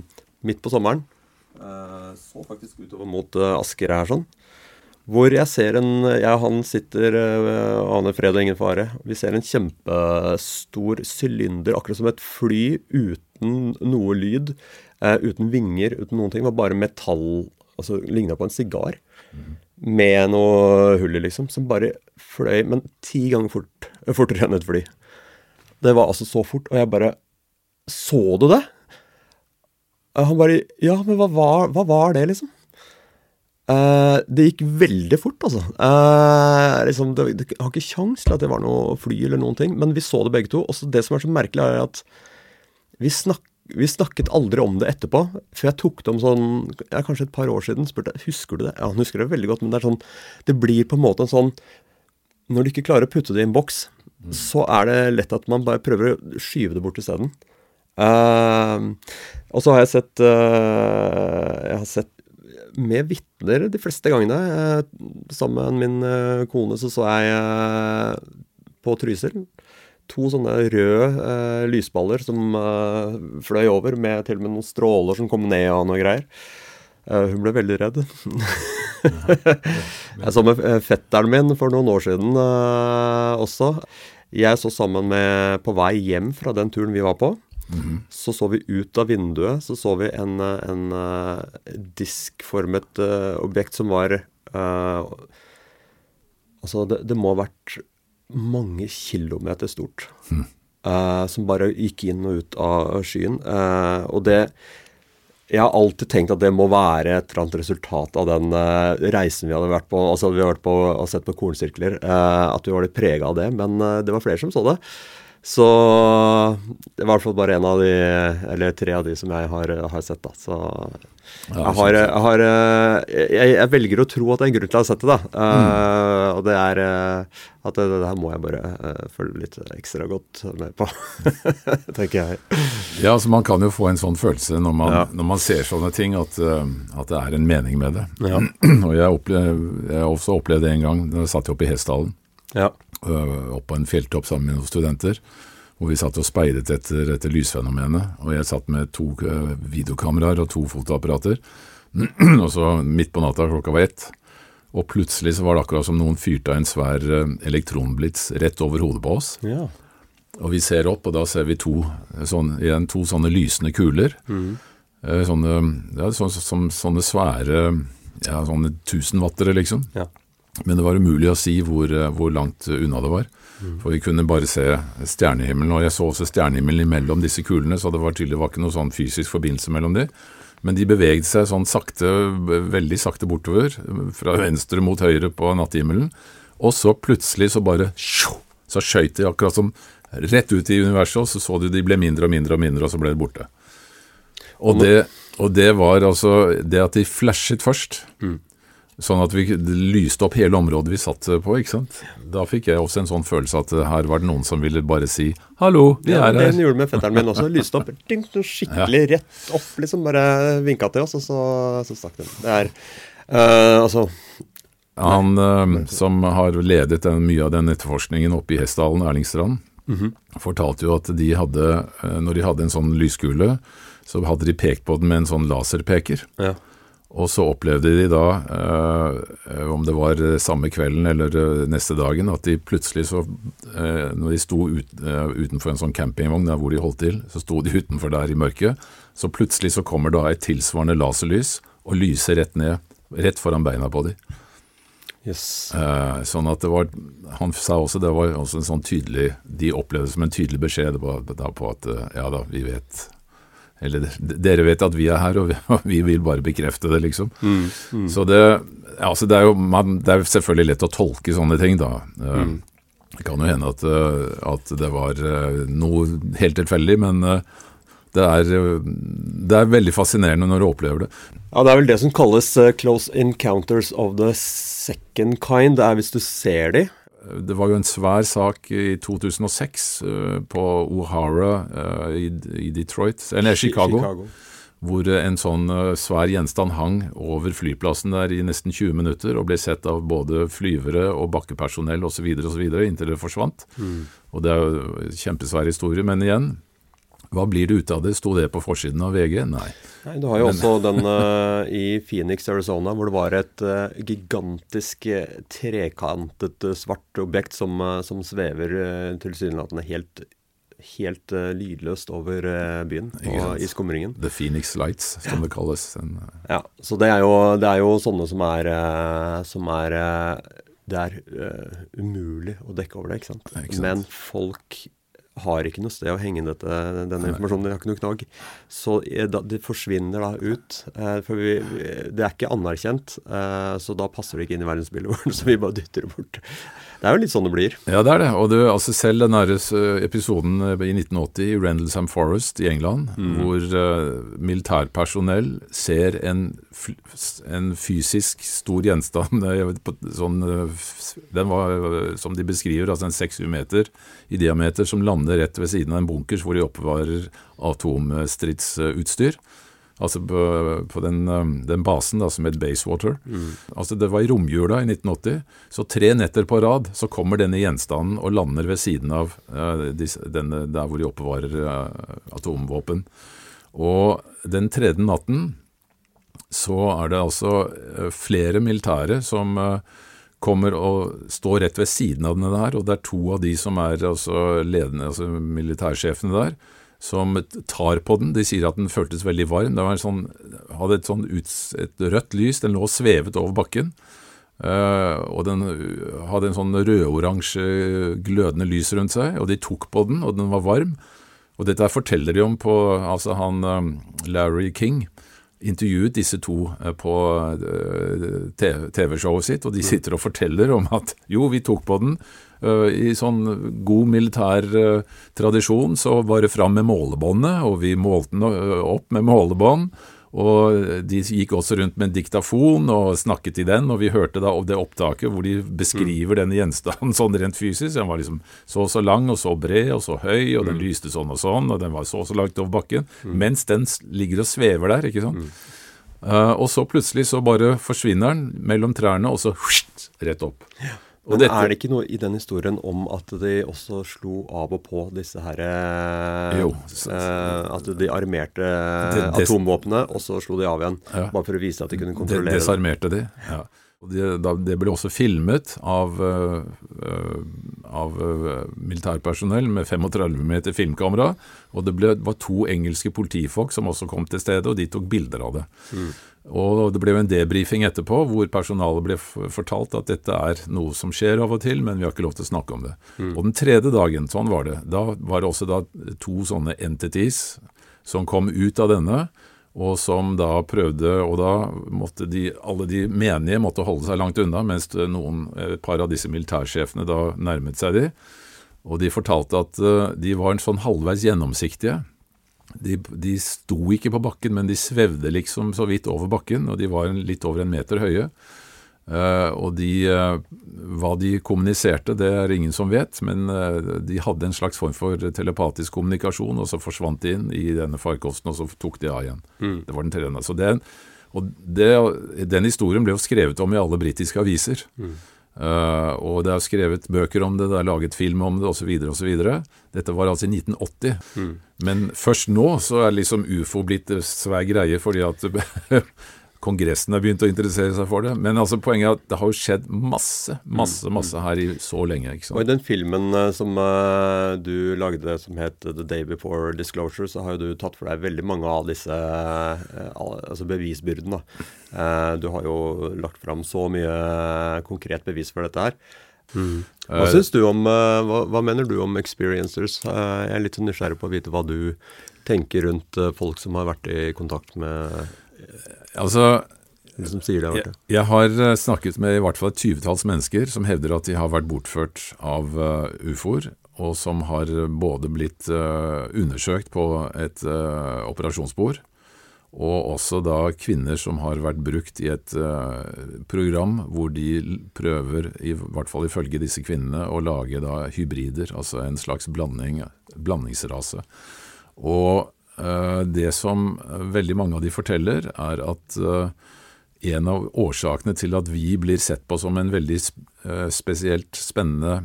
midt på sommeren. Uh, så faktisk utover mot uh, Asker her sånn. Hvor jeg ser en Jeg og han sitter og aner fred og ingen fare. Vi ser en kjempestor sylinder, akkurat som et fly uten noe lyd. Uten vinger, uten noen ting. Det var bare metall Altså ligna på en sigar. Mm. Med noe hull i, liksom. Som bare fløy, men ti ganger fort, fortere enn et fly. Det var altså så fort, og jeg bare Så du det? Han bare Ja, men hva var, hva var det, liksom? Uh, det gikk veldig fort, altså. Uh, liksom, det, det, har ikke kjangs til at det var noe fly eller noen ting, men vi så det begge to. Og det som er så merkelig, er at vi, snak, vi, snakket aldri om det etterpå. For jeg tok det om sånn ja, kanskje et par år siden. spurte jeg, Husker du det? Ja, han husker det veldig godt, men det er sånn Det blir på en måte en sånn Når du ikke klarer å putte det i en boks, mm. så er det lett at man bare prøver å skyve det bort isteden. Uh, og så har jeg sett Jeg har sett med vitner de fleste gangene. Uh, sammen med min uh, kone så så jeg på Trysil to sånne røde eh, lysballer som eh, fløy over, med til og med noen stråler som kom ned og noe greier. Eh, hun ble veldig redd. *laughs* jeg så med fetteren min for noen år siden også. Jeg så sammen med på vei hjem fra den turen vi var på. Mm. Så så vi ut av vinduet så så vi en, en uh, diskformet uh, objekt som var Altså, det, det, må ha vært mange kilometer stort. Mm. som bare gikk inn og ut av skyen. og det jeg har alltid tenkt at det må være et eller annet resultat av den uh, reisen vi hadde vært på. Altså vi har vært på og sett på kornsirkler. Uh, at vi var litt prega av det. Men uh, det var flere som så det. Så det var i hvert fall bare en av de, eller tre av de som jeg har, har sett. da. Så jeg, har, jeg, har jeg, jeg, velger å tro at det er en grunn til å ha sett det. da. Mm. Uh, og det er uh, at det, det, her må jeg bare uh, følge litt ekstra godt med på, *laughs* tenker jeg. Ja, altså Man kan jo få en sånn følelse når man, ja. når man ser sånne ting, at, at, det er en mening med det. Ja. *clears throat* og jeg, opplevde, jeg også opplevde det en gang. Da satt jeg oppe i Hessdalen. Ja. Øh, opp på en fjelltopp sammen med noen studenter. Hvor vi satt og speidet etter, etter lysfenomenet. Og jeg satt med to øh, videokameraer og to fotoapparater. *clears throat* og så midt på natta, klokka var ett. Og plutselig så var det akkurat som noen fyrte av en svær øh, elektronblits rett over hodet på oss. Ja. Og vi ser opp, og da ser vi to, sånn, igjen, to sånne lysende kuler. Mm. Sånne, ja, så, så, sånne svære ja, sånne tusenwattere, liksom. Ja. Men det var umulig å si hvor, eh, hvor langt unna det var. Mm. For vi kunne bare se stjernehimmelen, og jeg så også stjernehimmelen imellom disse kulene, så det var tydelig det var ikke noe sånn fysisk forbindelse mellom de. Men de beveget seg sånn sakte, veldig sakte bortover, fra venstre mot høyre på nattehimmelen. Og så plutselig så bare Så skøyt de akkurat som rett ut i universet, og så så du de ble mindre og mindre og mindre, og så ble de borte. Og det, og det var altså det at de flashet først. Mm. Sånn at vi lyste opp hele området vi satt på. ikke sant? Da fikk jeg også en sånn følelse at her var det noen som ville bare si 'hallo, vi ja, er her'. Den gjorde med fetteren min også. Lyste opp *laughs* skikkelig rett opp, liksom. Bare vinka til oss, og så, så stakk den. Det er uh, altså Han uh, som har ledet den, mye av den etterforskningen oppe i Hessdalen, Erlingstrand, mm -hmm. fortalte jo at de hadde, når de hadde en sånn lyskule, så hadde de pekt på den med en sånn laserpeker. Ja. Og så opplevde de da, eh, om det var samme kvelden eller eh, neste dagen, at de plutselig så eh, Når de sto ut, eh, utenfor en sånn campingvogn der hvor de holdt til, så sto de *laughs* utenfor der i mørket. Så plutselig så kommer da et tilsvarende laserlys og lyser rett ned, rett foran beina på de. Yes. Eh, sånn at det var Han sa også det var også en sånn tydelig De opplevde det som en tydelig beskjed på, på at eh, ja da, vi vet eller dere vet at vi er her, og vi, *laughs* og vi vil bare bekrefte det, liksom. Mm, mm. Så det, altså det, er jo man, det er selvfølgelig lett å tolke sånne ting, da. Eh, mm. Det kan jo hende at, eh, at, det var eh, noe helt tilfeldig, men det er, det er, veldig fascinerende når du opplever det. Ja, Det er vel det som kalles close encounters of the second kind. Det er hvis du ser de. Det var jo en svær sak i 2006 uh, på O'Hara uh, i, i, Detroit, eller Chicago, Chicago, hvor en sånn svær gjenstand hang over flyplassen der i nesten 20 minutter og ble sett av både flyvere og bakkepersonell osv. inntil det forsvant. Mm. Og Det er jo en kjempesvær historie, men igjen, hva blir det ut av det? Sto det på forsiden av VG? Nei. Nei du har jo Men... også den uh, i Phoenix, Arizona, hvor det var et uh, gigantisk uh, trekantet svart objekt som, som svever uh, tilsynelatende helt helt lydløst over byen og, i skumringen. The Phoenix Lights, som ja. det kalles. En, ja, så det er, jo, det er jo sånne som er, som er Det er umulig å dekke over det, ikke sant. Ikke sant? Men folk har ikke noe sted å henge dette, denne informasjonen. De har ikke noe knagg. Så det forsvinner da ut. Eh, for vi, det er ikke anerkjent. Eh, så da passer det ikke inn i verdensbildet vårt, *laughs* så vi bare dytter det bort. Det er jo litt sånn det blir. Ja, det er det. Og det, altså selv den der eh, episoden i 1980 i Rendlesham Forest i England, mm. hvor uh, militærpersonell ser en, en, fysisk stor gjenstand *laughs* sånn, Den var, som de beskriver, altså en 600 meter i diameter som lander rett ved siden av en bunkers hvor de oppbevarer atomstridsutstyr. Altså på, på den, um, den, basen da, som het Basewater. Mm. Altså Det var i romjula i 1980. Så tre netter på rad så kommer denne gjenstanden og lander ved siden av uh, disse, denne, der hvor de oppbevarer uh, atomvåpen. Og den tredje natten så er det altså uh, flere militære som kommer og står rett ved siden av denne der, og det er to av de som er altså ledende, altså militærsjefene der som tar på den. De sier at den føltes veldig varm. Det sånn, hadde et, sånn ut, et rødt lys. Den lå svevet over bakken. Uh, og den hadde en sånn rødoransje glødende lys rundt seg. Og de tok på den, og den var varm. Og dette forteller de om på altså han um, Larry King intervjuet disse to uh, på uh, TV-showet sitt, og de sitter og forteller om at jo, vi tok på den, Eh, I sånn god militær eh, tradisjon så var det fram med målebåndet, og vi målte den eh, opp med målebånd. Og de gikk også rundt med en diktafon og snakket i den, og vi hørte da det opptaket hvor de beskriver mm. denne gjenstanden *laughs* sånn rent fysisk. Den var liksom så og så lang og så bred og så høy, og den mm. lyste sånn og sånn, og den var så og så langt over bakken. Mm. Mens den ligger og svever der, ikke sant. Uh, og så plutselig så bare forsvinner den mellom trærne, og så rett opp. Ja. Men dette, er det ikke noe i den historien om at de også slo av og på disse her eh, eh, At de armerte atomvåpnene, og så slo de av igjen? Ja, bare for å vise at de kunne kontrollere det? Desarmerte de, ja. Og det, det ble også filmet av, uh, av uh, militærpersonell med 35 meter filmkamera. Og det ble, var to engelske politifolk som også kom til stedet, og de tok bilder av det. Mm. Og det ble jo en debrifing etterpå hvor personalet ble fortalt at dette er noe som skjer av og til, men vi har ikke lov til å snakke om det. Mm. Og den tredje dagen, sånn var det, da var det også da to sånne entities som kom ut av denne, og som da prøvde Og da måtte de, alle de menige måtte holde seg langt unna, mens noen, et par av disse militærsjefene da nærmet seg de. Og de fortalte at uh, de var en sånn halvveis gjennomsiktige de, de, sto ikke på bakken, men de svevde liksom så vidt over bakken, og de var en, litt over en meter høye. Uh, og de, uh, hva de kommuniserte, det er ingen som vet, men uh, de hadde en slags form for telepatisk kommunikasjon, og så forsvant de inn i denne farkosten, og så tok de av igjen. Mm. Det var den tredje. Så det, og det, den historien ble jo skrevet om i alle britiske aviser. Mm. Og det er skrevet bøker om det, det er laget film om det osv. osv. Dette var altså i 1980. Mm. Men først nå så er liksom ufo blitt svær greie fordi at *laughs* Kongressen har begynt å interessere seg for det. Men altså poenget er at det har jo skjedd masse, masse, mm. masse her i så lenge. ikke sant? Og i den filmen uh, som uh, du lagde som het The Day Before Disclosure, så har jo du tatt for deg veldig mange av disse altså bevisbyrdene. du har jo lagt fram så mye konkret bevis for dette her. Mm. Hva du om hva, hva, mener du om experiencers? jeg er litt nysgjerrig på å vite hva du tenker rundt folk som har vært i kontakt med Altså, jeg, jeg, har eh, snakket med i hvert fall et tyvetalls mennesker som hevder at de har vært bortført av ufoer, og som har både blitt undersøkt på et operasjonsbord, og også da kvinner som har vært brukt i et program hvor de prøver, i hvert fall ifølge disse kvinnene, å lage da hybrider, altså en slags blanding, blandingsrase. Og Eh, det som veldig mange av de forteller, er at eh, en av årsakene til at vi blir sett på som en veldig eh, spesielt spennende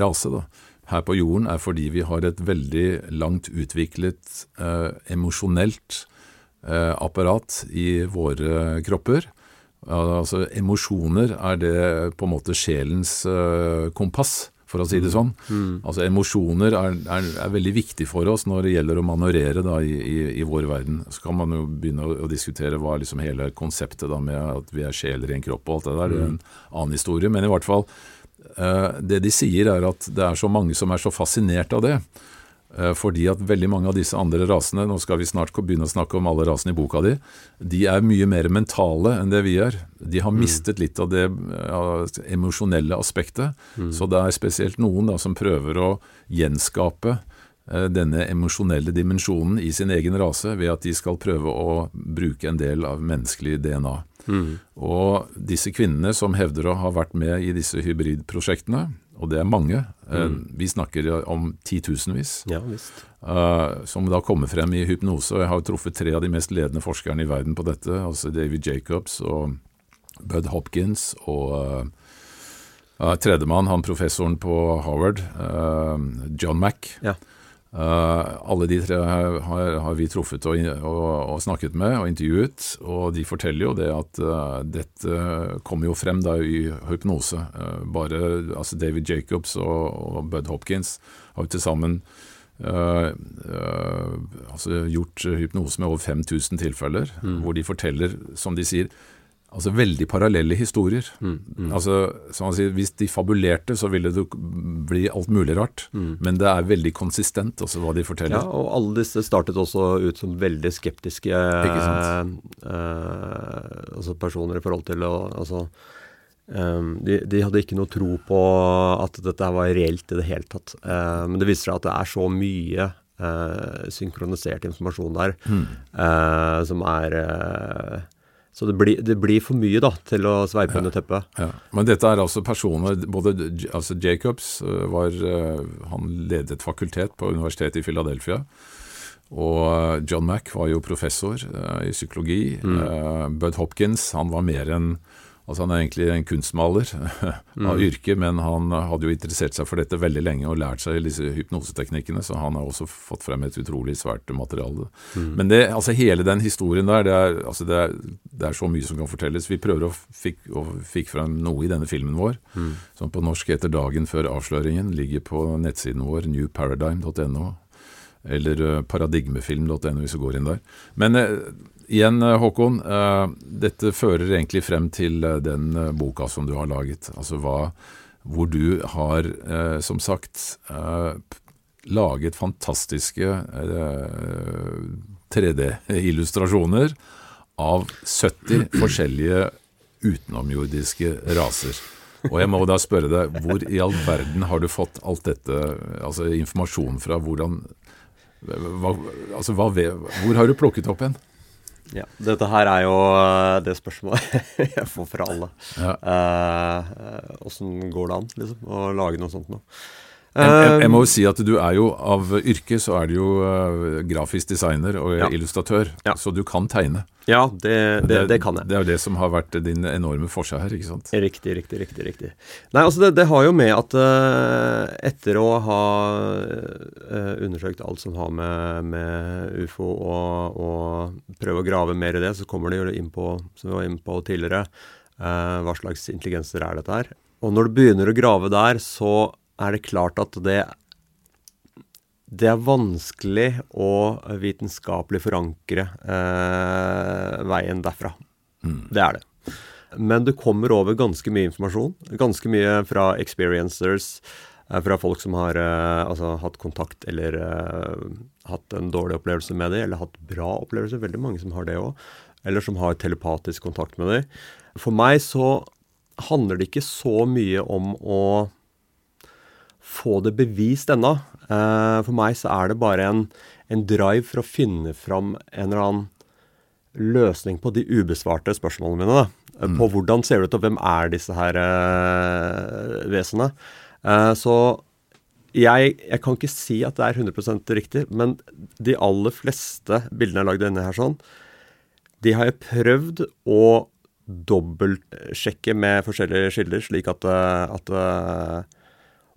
rase da, her på jorden, er fordi vi har et veldig langt utviklet emosjonelt apparat i våre kropper. Altså Emosjoner er det på en måte sjelens kompass for å si det sånn. Mm. Altså Emosjoner er, er, er, veldig viktig for oss når det gjelder å manøvrere da, i, i, i, vår verden. Så kan man jo begynne å, å diskutere hva er liksom hele konseptet da med at vi er sjeler i en kropp og alt det der. Det er en mm. annen historie. Men i hvert fall, det de sier er at det er så mange som er så fascinert av det. Eh, fordi at veldig mange av disse andre rasene, nå skal vi snart begynne å snakke om alle rasene i boka di, de er mye mer mentale enn det vi er. De har mm. mistet litt av det ja, emosjonelle aspektet. Mm. Så det er spesielt noen da som prøver å gjenskape eh, denne emosjonelle dimensjonen i sin egen rase ved at de skal prøve å bruke en del av menneskelig DNA. Mm. Og disse kvinnene som hevder å ha vært med i disse hybridprosjektene, og det er mange. Eh, mm. Vi snakker om titusenvis. Ja, visst. Uh, som da kommer frem i hypnose. Og jeg har truffet tre av de mest ledende forskerne i verden på dette. Altså David Jacobs og Bud Hopkins og uh, tredjemann, han professoren på uh, John Mack. Ja. Uh, alle de tre har, har vi truffet og, og, og, snakket med og intervjuet, og de forteller jo det at uh, dette kommer jo frem da i hypnose. Uh, bare altså David Jacobs og, og Bud Hopkins har jo til sammen altså gjort hypnose med over 5000 tilfeller, mm. hvor de forteller, som de sier, Altså veldig parallelle historier. Mm, mm. Altså, som man sier, Hvis de fabulerte, så ville det bli alt mulig rart. Mm. Men det er veldig konsistent, også hva de forteller. Ja, og alle disse startet også ut som veldig skeptiske eh, eh, altså personer i forhold til å altså, um, de, de, hadde ikke noe tro på at dette var reelt i det hele tatt. Uh, men det viser seg at det er så mye uh, synkronisert informasjon der mm. uh, som er så det blir, det blir, for mye da, til å sveipe ja, under teppet. Ja. Men dette er altså personer både altså Jacobs øh, var øh, Han ledet et fakultet på universitetet i Philadelphia. Og øh, John Mack var jo professor i psykologi. Mm. Bud Hopkins han var mer enn Altså Han er egentlig en kunstmaler *laughs* av mm. yrke, men han hadde jo interessert seg for dette veldig lenge og lært seg disse hypnoseteknikkene, så han har også fått frem et utrolig svært materiale. Mm. Men det, altså hele den historien der, det er, altså det, er, det er, så mye som kan fortelles. Vi prøver å fikk, å fikk frem noe i denne filmen vår, mm. som på norsk heter 'Dagen før avsløringen', ligger på nettsiden vår, newparadigm.no eller eh, paradigmefilm.no hvis du går inn der. Men eh, igjen, eh, Håkon. Uh, dette fører egentlig frem til uh, den boka som du har laget. Altså hva, hvor du har, som sagt, laget fantastiske 3D-illustrasjoner av 70 *clears throat* forskjellige utenomjordiske raser. Og jeg må da spørre deg, hvor i all verden har du fått alt dette, altså informasjon fra? Hvordan hva, altså, hva, Hvor har du plukket opp en? Ja, Dette her er jo eh, det spørsmålet *laughs* jeg får fra alle. Åssen ja. uh, går det an, liksom, å lage noe sånt noe? Jeg, jeg, jeg, må jo si at du er jo av yrke så er du jo uh, grafisk designer og ja. illustratør, ja. så du kan tegne. Ja, det, det, det, kan jeg. Det er jo det som har vært din enorme forskjell her, ikke sant? Riktig, riktig, riktig. riktig. Nei, altså det, har jo med at uh, etter å ha uh, undersøkt alt som har med, med ufo og, og, prøve å grave mer i det, så kommer det jo inn på, som vi var inne på tidligere, hva slags intelligenser er dette her. Og når du begynner å grave der, så er det klart at det, det er vanskelig å vitenskapelig forankre eh, veien derfra. Mm. Det er det. Men du kommer over ganske mye informasjon. Ganske mye fra experiencers, eh, fra folk som har eh, altså, hatt kontakt eller eh, hatt en dårlig opplevelse med dem, eller hatt bra opplevelse. Veldig mange som har det òg. Eller som har telepatisk kontakt med dem. For meg så handler det ikke så mye om å få det bevist ennå. Uh, for meg så er det bare en, en, drive for å finne fram en eller annen løsning på de ubesvarte spørsmålene mine. Da. Mm. På hvordan ser det ut, og hvem er disse her uh, vesenene? Uh, så jeg, jeg, kan ikke si at det er 100% riktig, men de aller fleste bildene jeg har lagd denne her sånn, de har jeg prøvd å dobbeltsjekke med forskjellige kilder, slik at, at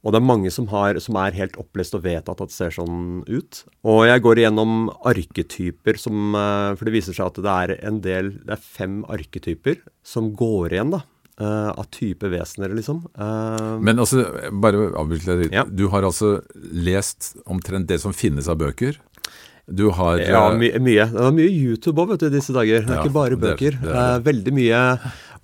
og det er mange som, har, som, er helt opplest og vet at det ser sånn ut. Og jeg går igjennom arketyper som eh, For det viser seg at det er en del Det er fem arketyper som går igjen, da. Uh, av type vesener, liksom. Uh, Men altså, bare avbryt litt. Ja. Du har altså lest omtrent det som finnes av bøker? Du har Ja, my mye. Det er mye YouTube òg, vet du, i disse dager. Det er ja, ikke bare bøker. Det, det er veldig mye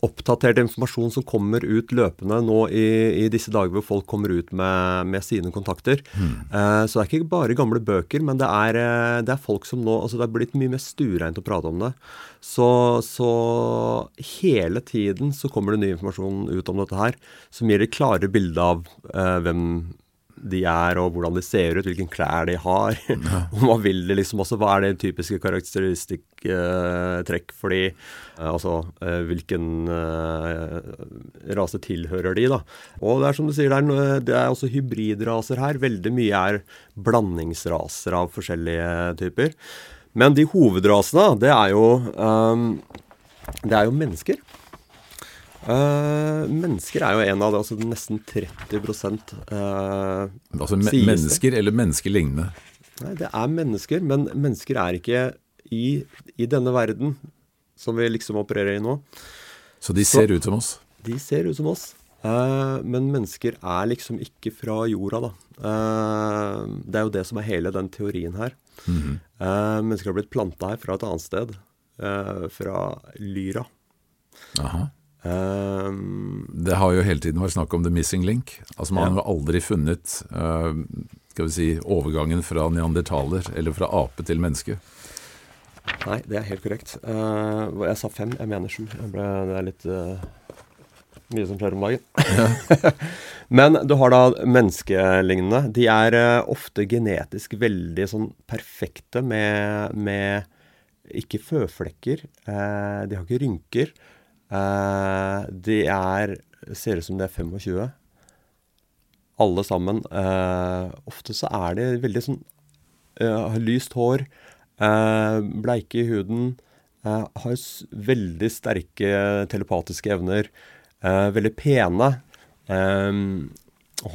oppdatert informasjon som kommer ut løpende nå i, i disse dager hvor folk kommer ut med, med sine kontakter. Mm. Uh, så det er ikke bare gamle bøker, men det er, uh, det er, folk som nå altså Det er blitt mye mer stuereint å prate om det. Så, så, hele tiden så kommer det ny informasjon ut om dette her, som gir et klarere bilde av uh, hvem de er, og hvordan de ser ut, hvilken klær de har. *laughs* Og hva vil de liksom også, hva er det typiske karakteristikktrekk uh, for de? Uh, altså uh, hvilken eh, rase tilhører de, da. Og det er som du sier, det er, det er også hybridraser her. Veldig mye er blandingsraser av forskjellige typer. Men de hovedrasene, det er jo um, det er jo mennesker. Uh, mennesker er jo en av det, altså nesten 30 uh, Altså me mennesker eller menneskelignende? Nei, det er mennesker, men mennesker er ikke i, i, denne verden som vi liksom opererer i nå. Så de ser Så, ut som oss? De ser ut som oss. Uh, men mennesker er liksom ikke fra jorda, da. Uh, det er jo det som er hele den teorien her. Mm -hmm. uh, mennesker har blitt planta her fra et annet sted. fra Lyra. Aha. Um, det har jo hele tiden vært snakk om the missing link. Altså Man ja. har aldri funnet uh, skal vi si, overgangen fra neandertaler eller fra ape til menneske. Nei, det er helt korrekt. Uh, jeg sa fem, jeg mener sju. det er litt uh, mye som skjer om dagen. *laughs* Men du har da menneskelignende. De er ofte genetisk veldig sånn perfekte med, med ikke føflekker. de har ikke rynker. Uh, de er ser ut som de er 25. Alle sammen. Uh, ofte så er de veldig sånn Har lyst hår, bleike i huden, har veldig sterke telepatiske evner, veldig pene.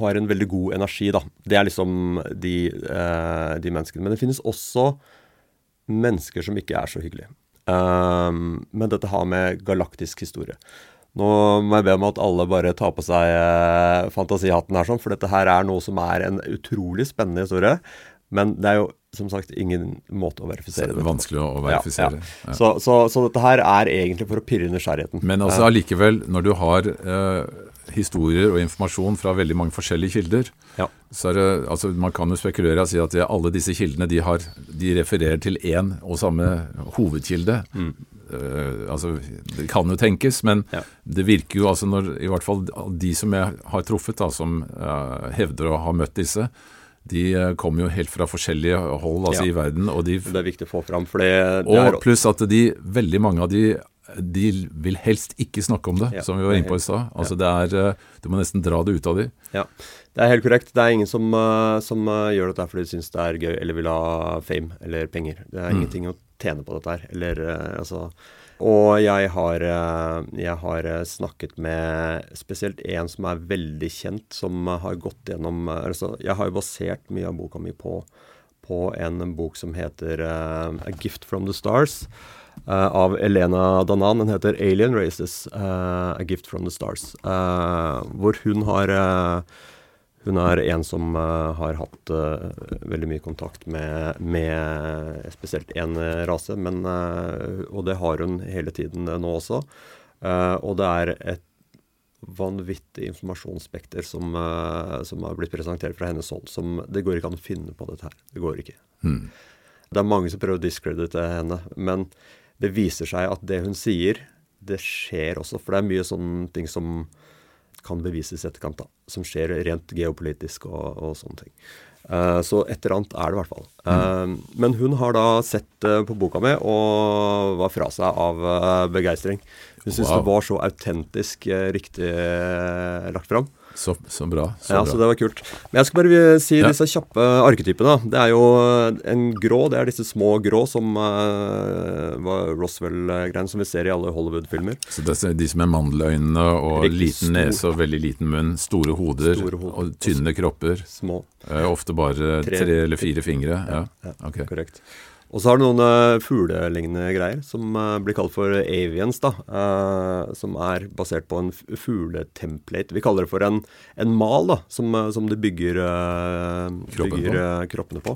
har en veldig god energi, da. Det er liksom de, de menneskene. Men det finnes også mennesker som ikke er så hyggelige. Um, men dette har med galaktisk historie. Nå må jeg be om at alle bare tar på seg uh, fantasihatten her, sånn, for dette her er noe som er en utrolig spennende historie. Men det er jo som sagt ingen måte å verifisere det. Vanskelig å verifisere. Ja, ja. Så, så, så, dette her er egentlig for å pirre nysgjerrigheten. Men altså allikevel, når du har uh, historier og informasjon fra veldig mange forskjellige kilder. Ja. Så det, altså Man kan jo spekulere og si at alle disse kildene de, har, de refererer til én og samme hovedkilde. Mm. Uh, altså, Det kan jo tenkes, men ja. det virker jo altså når i hvert fall de som jeg har truffet, da, som uh, hevder å ha møtt disse, de uh, kommer jo helt fra forskjellige hold altså, ja. i verden. Og de, det er viktig å få fram. For det, det og pluss at de, veldig mange av de de vil helst ikke snakke om det, ja, som vi var inne på i stad. Altså ja. Eh, du må nesten dra det ut av dem. Ja, det er helt korrekt. Det er ingen som, uh, som uh, gjør dette fordi de syns det er gøy eller vil ha fame eller penger. Det er mm. ingenting å tjene på dette her. Eller uh, altså Og jeg har, jeg har snakket med spesielt en som er veldig kjent, som har gått gjennom altså, Jeg har jo basert mye av boka mi på, på en bok som heter A Gift from the Stars. Uh, av Elena Danan. Den heter 'Alien Races uh, A Gift from the Stars'. Uh, hvor hun har Hun er en som har hatt veldig mye kontakt med, med spesielt én rase, men, og det har hun hele tiden nå også. og det er et vanvittig informasjonsspekter som, som, har blitt presentert fra hennes hold. Som, det går ikke an å finne på dette her. Det går ikke. Mm. Det er mange som prøver å discredite henne, men det viser seg at det hun sier, det skjer også. For det er mye sånne ting som kan bevises i etterkant, da. Som skjer rent geopolitisk og, og sånne ting. Uh, så et eller annet er det i hvert fall. Uh, men hun har da sett uh, på boka mi og var fra seg av begeistring. Hun syntes wow. det var så autentisk riktig lagt fram. Så, så, bra. Så ja, bra. så det var kult. Men jeg skal bare si ja. disse kjappe arketypene. Det er jo en grå, det er disse små grå som uh, var Roswell-greiene som vi ser i alle Hollywood-filmer. Så det er de som er mandeløynene og Riktig liten stor. nese og veldig liten munn. Store hoder, store hoder. og tynne kropper. Små. Uh, ofte bare tre, tre, eller fire fingre. Ja, ja, ja okay. korrekt. Og så har du noen uh, fuglelignende greier som uh, blir kalt for avians, da. Uh, som er basert på en fugletemplate. Vi kaller det for en, en mal, da, som, som du bygger, Kroppen bygger kroppene på.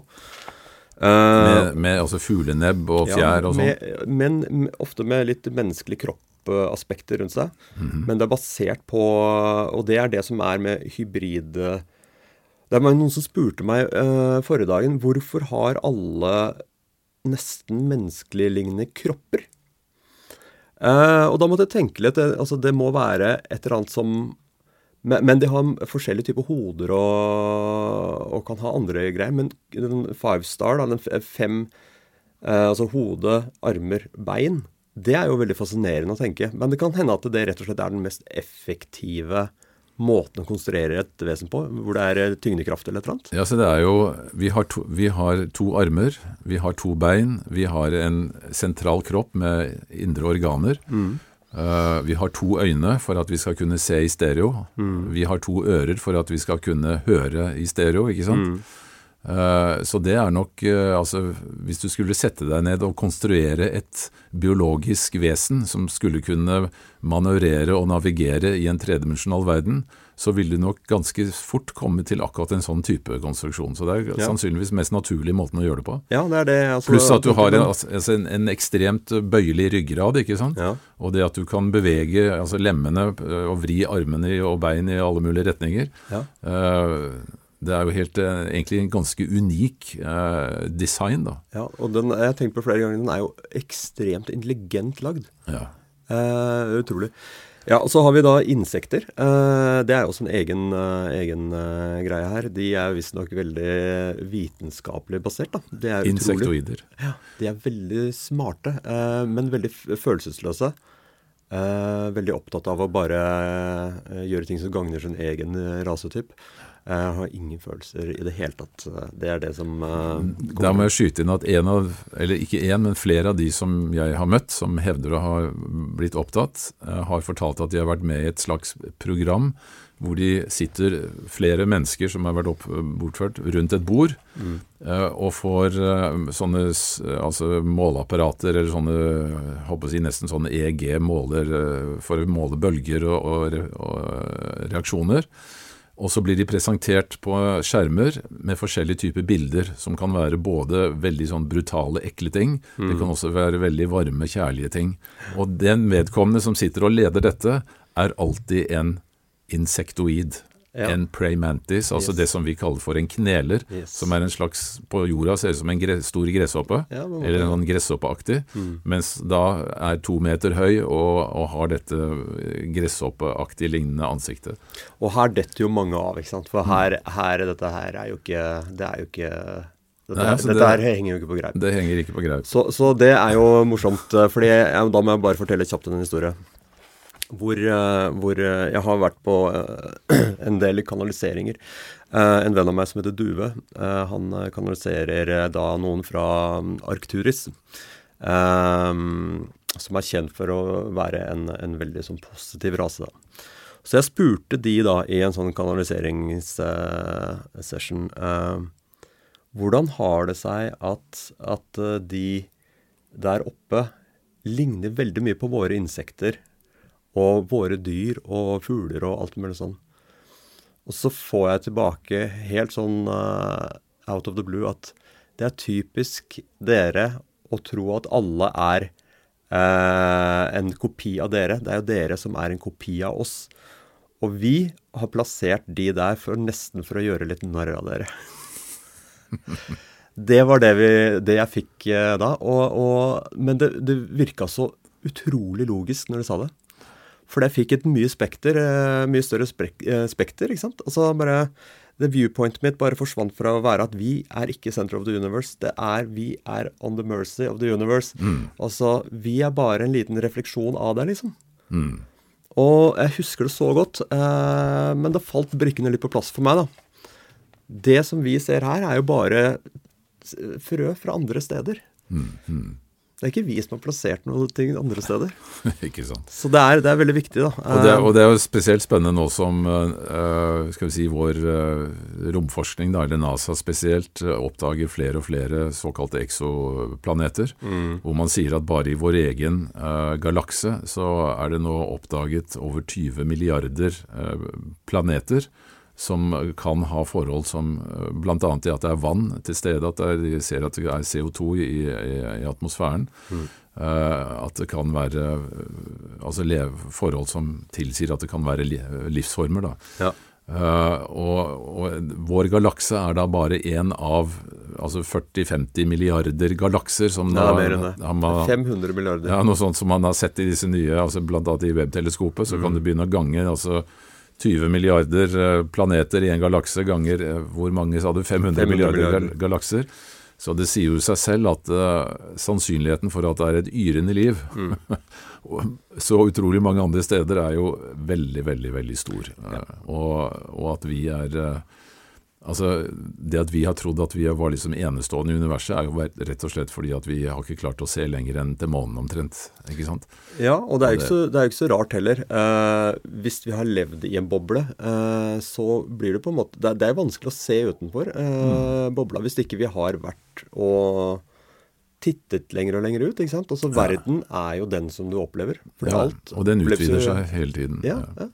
med, med altså fuglenebb og fjær ja, og sånn? Men ofte med litt menneskelig kropp aspekter rundt seg. Men det er basert på Og det er det som er med hybride Det var noen som spurte meg uh, forrige dagen hvorfor har alle nesten menneskelignende kropper? Uh, og da måtte jeg tenke litt. altså Det må være et eller annet som men, men, de har forskjellige typer hoder og, og, kan ha andre greier. Men den five star, da, den fem eh, Altså hode, armer, bein. Det er jo veldig fascinerende å tenke. Men det kan hende at det rett og slett er den mest effektive måten å konstruere et vesen på, hvor det er tyngdekraft eller et eller annet? Ja, så det er jo vi har, to, vi har to armer, vi har to bein, vi har en sentral kropp med indre organer. Mm. Uh, vi har to øyne for at vi skal kunne se i stereo. Mm. Vi har to ører for at vi skal kunne høre i stereo, ikke sant. Mm. Uh, så det er nok uh, altså Hvis du skulle sette deg ned og konstruere et biologisk vesen som skulle kunne manøvrere og navigere i en tredimensjonal verden, så vil du nok ganske fort komme til akkurat en sånn type konstruksjon. Så det er ja. sannsynligvis mest naturlig måten å gjøre det på. Ja, det er det. Altså, Pluss at du har en, altså en, en, ekstremt bøyelig ryggrad, ikke sant. Ja. Og det at du kan bevege altså lemmene øh, og vri armene og bein i alle mulige retninger. Ja. Uh, det er jo helt, uh, egentlig en ganske unik uh, design, da. Ja, og den, jeg har tenkt på flere ganger, den er jo ekstremt intelligent lagd. Ja. Utrolig. Ja, og Så har vi da insekter. Uh, det er jo også en egen, uh, egen uh, greie her. De er visstnok veldig vitenskapelig basert. da. Det er Insektoider. Ja, De er veldig smarte, men veldig følelsesløse. veldig opptatt av å bare gjøre ting som gagner sin egen rasetyp. Jeg har ingen følelser i det hele tatt. Det er det som uh, Da må jeg skyte inn at en av, eller ikke én, men flere av de som jeg har møtt, som hevder å ha blitt opptatt, uh, har fortalt at de har vært med i et slags program hvor de sitter flere mennesker som har vært opp, bortført, rundt et bord mm. og får sånne altså måleapparater eller sånne håper si nesten sånne EEG-måler for å måle bølger og, og, og reaksjoner. Og så blir de presentert på skjermer med forskjellige typer bilder, som kan være både veldig sånn brutale, ekle ting, mm. det kan også være veldig varme, kjærlige ting. Og den vedkommende som sitter og leder dette, er alltid en insektoid ja. en prey mantis, altså yes. det som vi kaller for en kneler. Yes. Som er en slags På jorda ser ut som en gre stor gresshoppe, ja, eller en sånn gresshoppeaktig. Mm. Mens da er to meter høy og, og har dette gresshoppeaktig lignende ansiktet. Og her detter jo mange av, ikke sant. For her, her dette her er jo ikke Det er jo ikke dette, Nei, altså dette det, her henger jo ikke på greip. Det henger ikke på greip. Så, så det er jo morsomt. for fordi Da må jeg bare fortelle kjapt en historie hvor, eh, hvor, eh, jeg har vært på eh, *clears throat* en del kanaliseringer. En venn av meg som heter Duve, han kanaliserer da noen fra mm, Arcturis. Som er kjent for å være en, en veldig sånn positiv rase. da. Så jeg spurte de da i en sånn kanaliseringssession Hvordan har det seg at, at de der oppe ligner veldig mye på våre insekter og våre dyr og fugler og alt mulig sånn. Og så får jeg tilbake helt sånn uh, out of the blue at det er typisk dere å tro at alle er uh, en kopi av dere. Det er jo dere som er en kopi av oss. Og vi har plassert de der for nesten for å gjøre litt narr av dere. *laughs* det var det, vi, det jeg fikk uh, da. Og, og, men det, det virka så utrolig logisk når du sa det. For det fikk et mye spekter, eh, mye større eh, spekter, ikke sant. Altså bare det viewpointet mitt bare forsvant fra å være at vi er ikke center of the universe. Det er vi er on the mercy of the universe. Mm. Altså, vi er bare en liten refleksjon av det, liksom. Mm. Og jeg husker det så godt, eh, men da falt brikkene litt på plass for meg, da. Det som vi ser her, er jo bare frø fra andre steder. Mm. Det er ikke vi som har plassert noen ting andre steder. *laughs* ikke sant. Så det er, det er veldig viktig, da. Og det, og det, er jo spesielt spennende nå som uh, skal vi si, vår romforskning, da, eller NASA spesielt, oppdager flere og flere såkalte exoplaneter. Mm. Hvor man sier at bare i vår egen galakse så er det nå oppdaget over 20 milliarder planeter som kan ha forhold som bl.a. i at det er vann til stede, at de ser at det er CO2 i, i, i atmosfæren. Mm. Uh, at det kan være altså forhold som tilsier at det kan være livsformer. da. Ja. Uh, og, og, vår galakse er da bare én av altså 40-50 milliarder galakser. Som da, mer enn det. Man, 500 milliarder. Ja, Noe sånt som man har sett i disse nye, altså annet i webteleskopet. Så mm. kan du begynne å gange altså 20 milliarder eh, planeter i en galakse ganger eh, hvor mange sa du? 500, 500 milliarder, milliarder. galakser. Så det sier jo seg selv at uh, sannsynligheten for at det er et yrende liv mm. *laughs* så utrolig mange andre steder er jo veldig, veldig, veldig stor. Ja. Uh, og, og, at vi er uh, Altså, Det at vi har trodd at vi var liksom enestående i universet, er jo rett og slett fordi at vi har ikke klart å se lenger enn til månen omtrent. ikke sant? Ja, og det er jo ikke, ikke så rart heller. Eh, hvis vi har levd i en boble, eh, så blir det på en måte Det, det er vanskelig å se utenfor eh, mm. bobla hvis ikke vi har vært og tittet lenger og lenger ut. ikke sant? Altså, ja. Verden er jo den som du opplever. ja, alt og den utvider seg hele tiden. Ja, ja.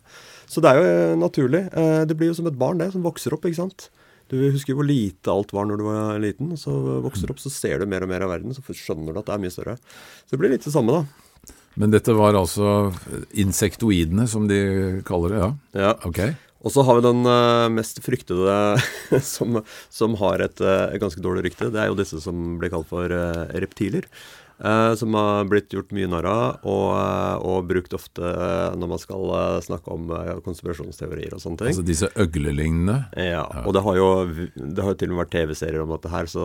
Så det er jo eh, naturlig. Eh, det blir jo som et barn det, som vokser opp. ikke sant? Du husker hvor lite alt var når du var liten. og Så vokser du opp, så ser du mer og mer av verden. Så skjønner du at det er mye større. Så det blir litt det samme, da. Men dette var altså insektoidene, som de kaller det? Ja. ja. Ok. Og så har vi den uh, mest fryktede *laughs* som, som, har et, uh, ganske dårlig rykte. Det er jo disse som blir kalt for uh, reptiler. Uh, som har blitt gjort mye narr av, og, uh, og, brukt ofte uh, når man skal snakke om konspirasjonsteorier og sånne ting. Altså disse øglelignende? Ja, ja. og det har jo det har jo til og med vært TV-serier om dette her, så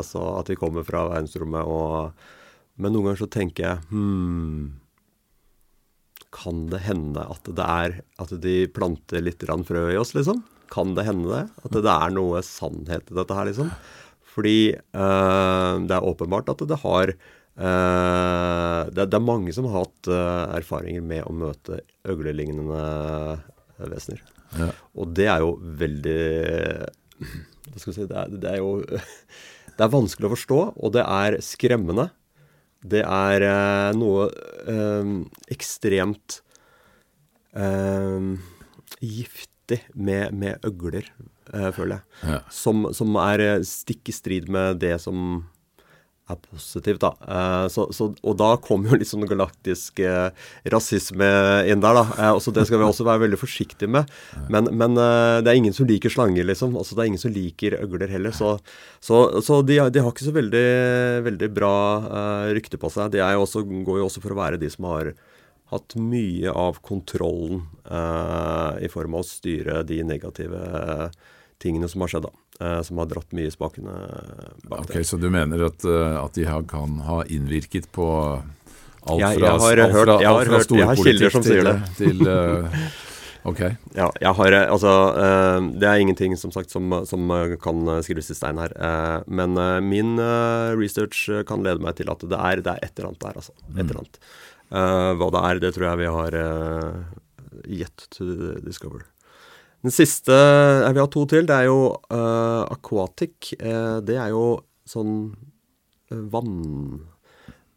altså, at de kommer fra verdensrommet og Men noen ganger så tenker jeg hmm, Kan det hende at det er At de planter litt frø i oss, liksom? Kan det hende det? At det er noe sannhet i dette her, liksom? Fordi det er åpenbart at det har det, det, er mange som har hatt uh, erfaringer med å møte øglelignende vesener. Ja. Og det er jo veldig Hva skal vi si det er, det er, jo *laughs* Det er vanskelig å forstå, og det er skremmende. Det er noe ekstremt giftig med, med øgler, føler jeg. Ja. Som, som er stikk i strid med det som er positivt, da. Uh, så, så, og da kommer jo litt sånn galaktisk uh, rasisme inn der, da. Uh, også det skal vi også være veldig forsiktige med. Men, men det er ingen som liker slanger, liksom. Altså, det er ingen som liker øgler heller. Så, så, så de, de, har ikke så veldig, veldig bra rykte på seg. De jo også, går jo også for å være de som har hatt mye av kontrollen i form av å styre de negative tingene som har skjedd, da. Eh, som har dratt mye i spakene bak okay, Så du mener at, eh, at de her kan ha innvirket på alt fra, jeg, jeg har alt hørt, jeg har, hørt, jeg har kilder som sier det. Til, uh, *laughs* ok. Ja, jeg har Altså, det er ingenting som sagt som, som kan skrives i stein her. Men min research kan lede meg til at det er, det er et eller annet der, altså. Et eller annet. hva det er, det tror jeg vi har yet to discover. Den siste jeg vil ha to til. Det er jo uh, aquatic. Uh, det er jo sånn uh, vann...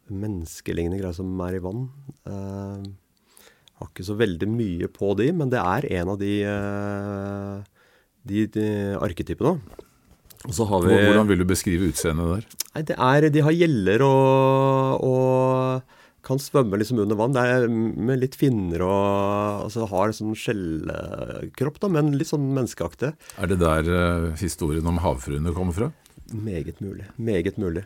Menneskelignende greier som er i vann. Uh, har ikke så veldig mye på de, men det er en av de, de, de arketypene. Hvordan vil du beskrive utseendet der? Nei, det er, De har gjeller og, og kan svømme liksom under vann. Det er med litt finner og altså har en sånn skjellkropp, da, men litt sånn menneskeaktig. Er det der uh, historien om havfruene kommer fra? Meget mulig. Meget mulig.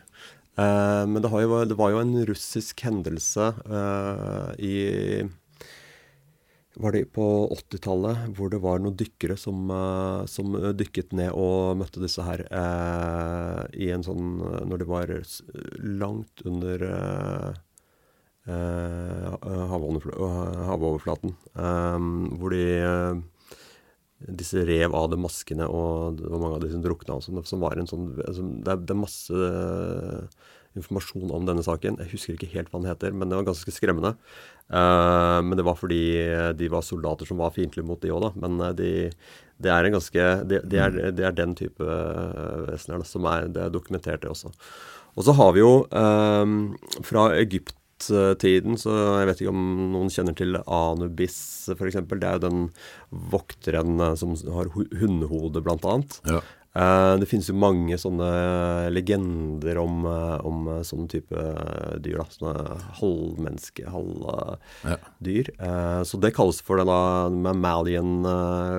Uh, men det, jo, det, var jo en russisk hendelse uh, i var det på 80-tallet, hvor det var noen dykkere som, som, dykket ned og møtte disse her i en sånn Når de var langt under havoverflaten. Um, hvor de eh, disse rev av de maskene, og det var mange av de som drukna også. Som var en sånn, altså, det, er, det er masse informasjon om denne saken. Jeg husker ikke helt hva den heter, men det var ganske skremmende. Uh, men det var fordi de var soldater som var fiendtlige mot de òg, da. Men de, det er en ganske Det, de er, de er, den type vesener som er Det er dokumentert, det også. Og så har vi jo um, fra Egypt nåtiden, så jeg vet ikke om noen kjenner til Anubis f.eks. Det er jo den vokteren eh, som har hundehode, annet. Ja. Uh, det finnes jo mange sånne legender om, uh, om uh, sånn type dyr. da, Sånne halvmenneske, halvdyr. Ja. så det kalles for denne mammalian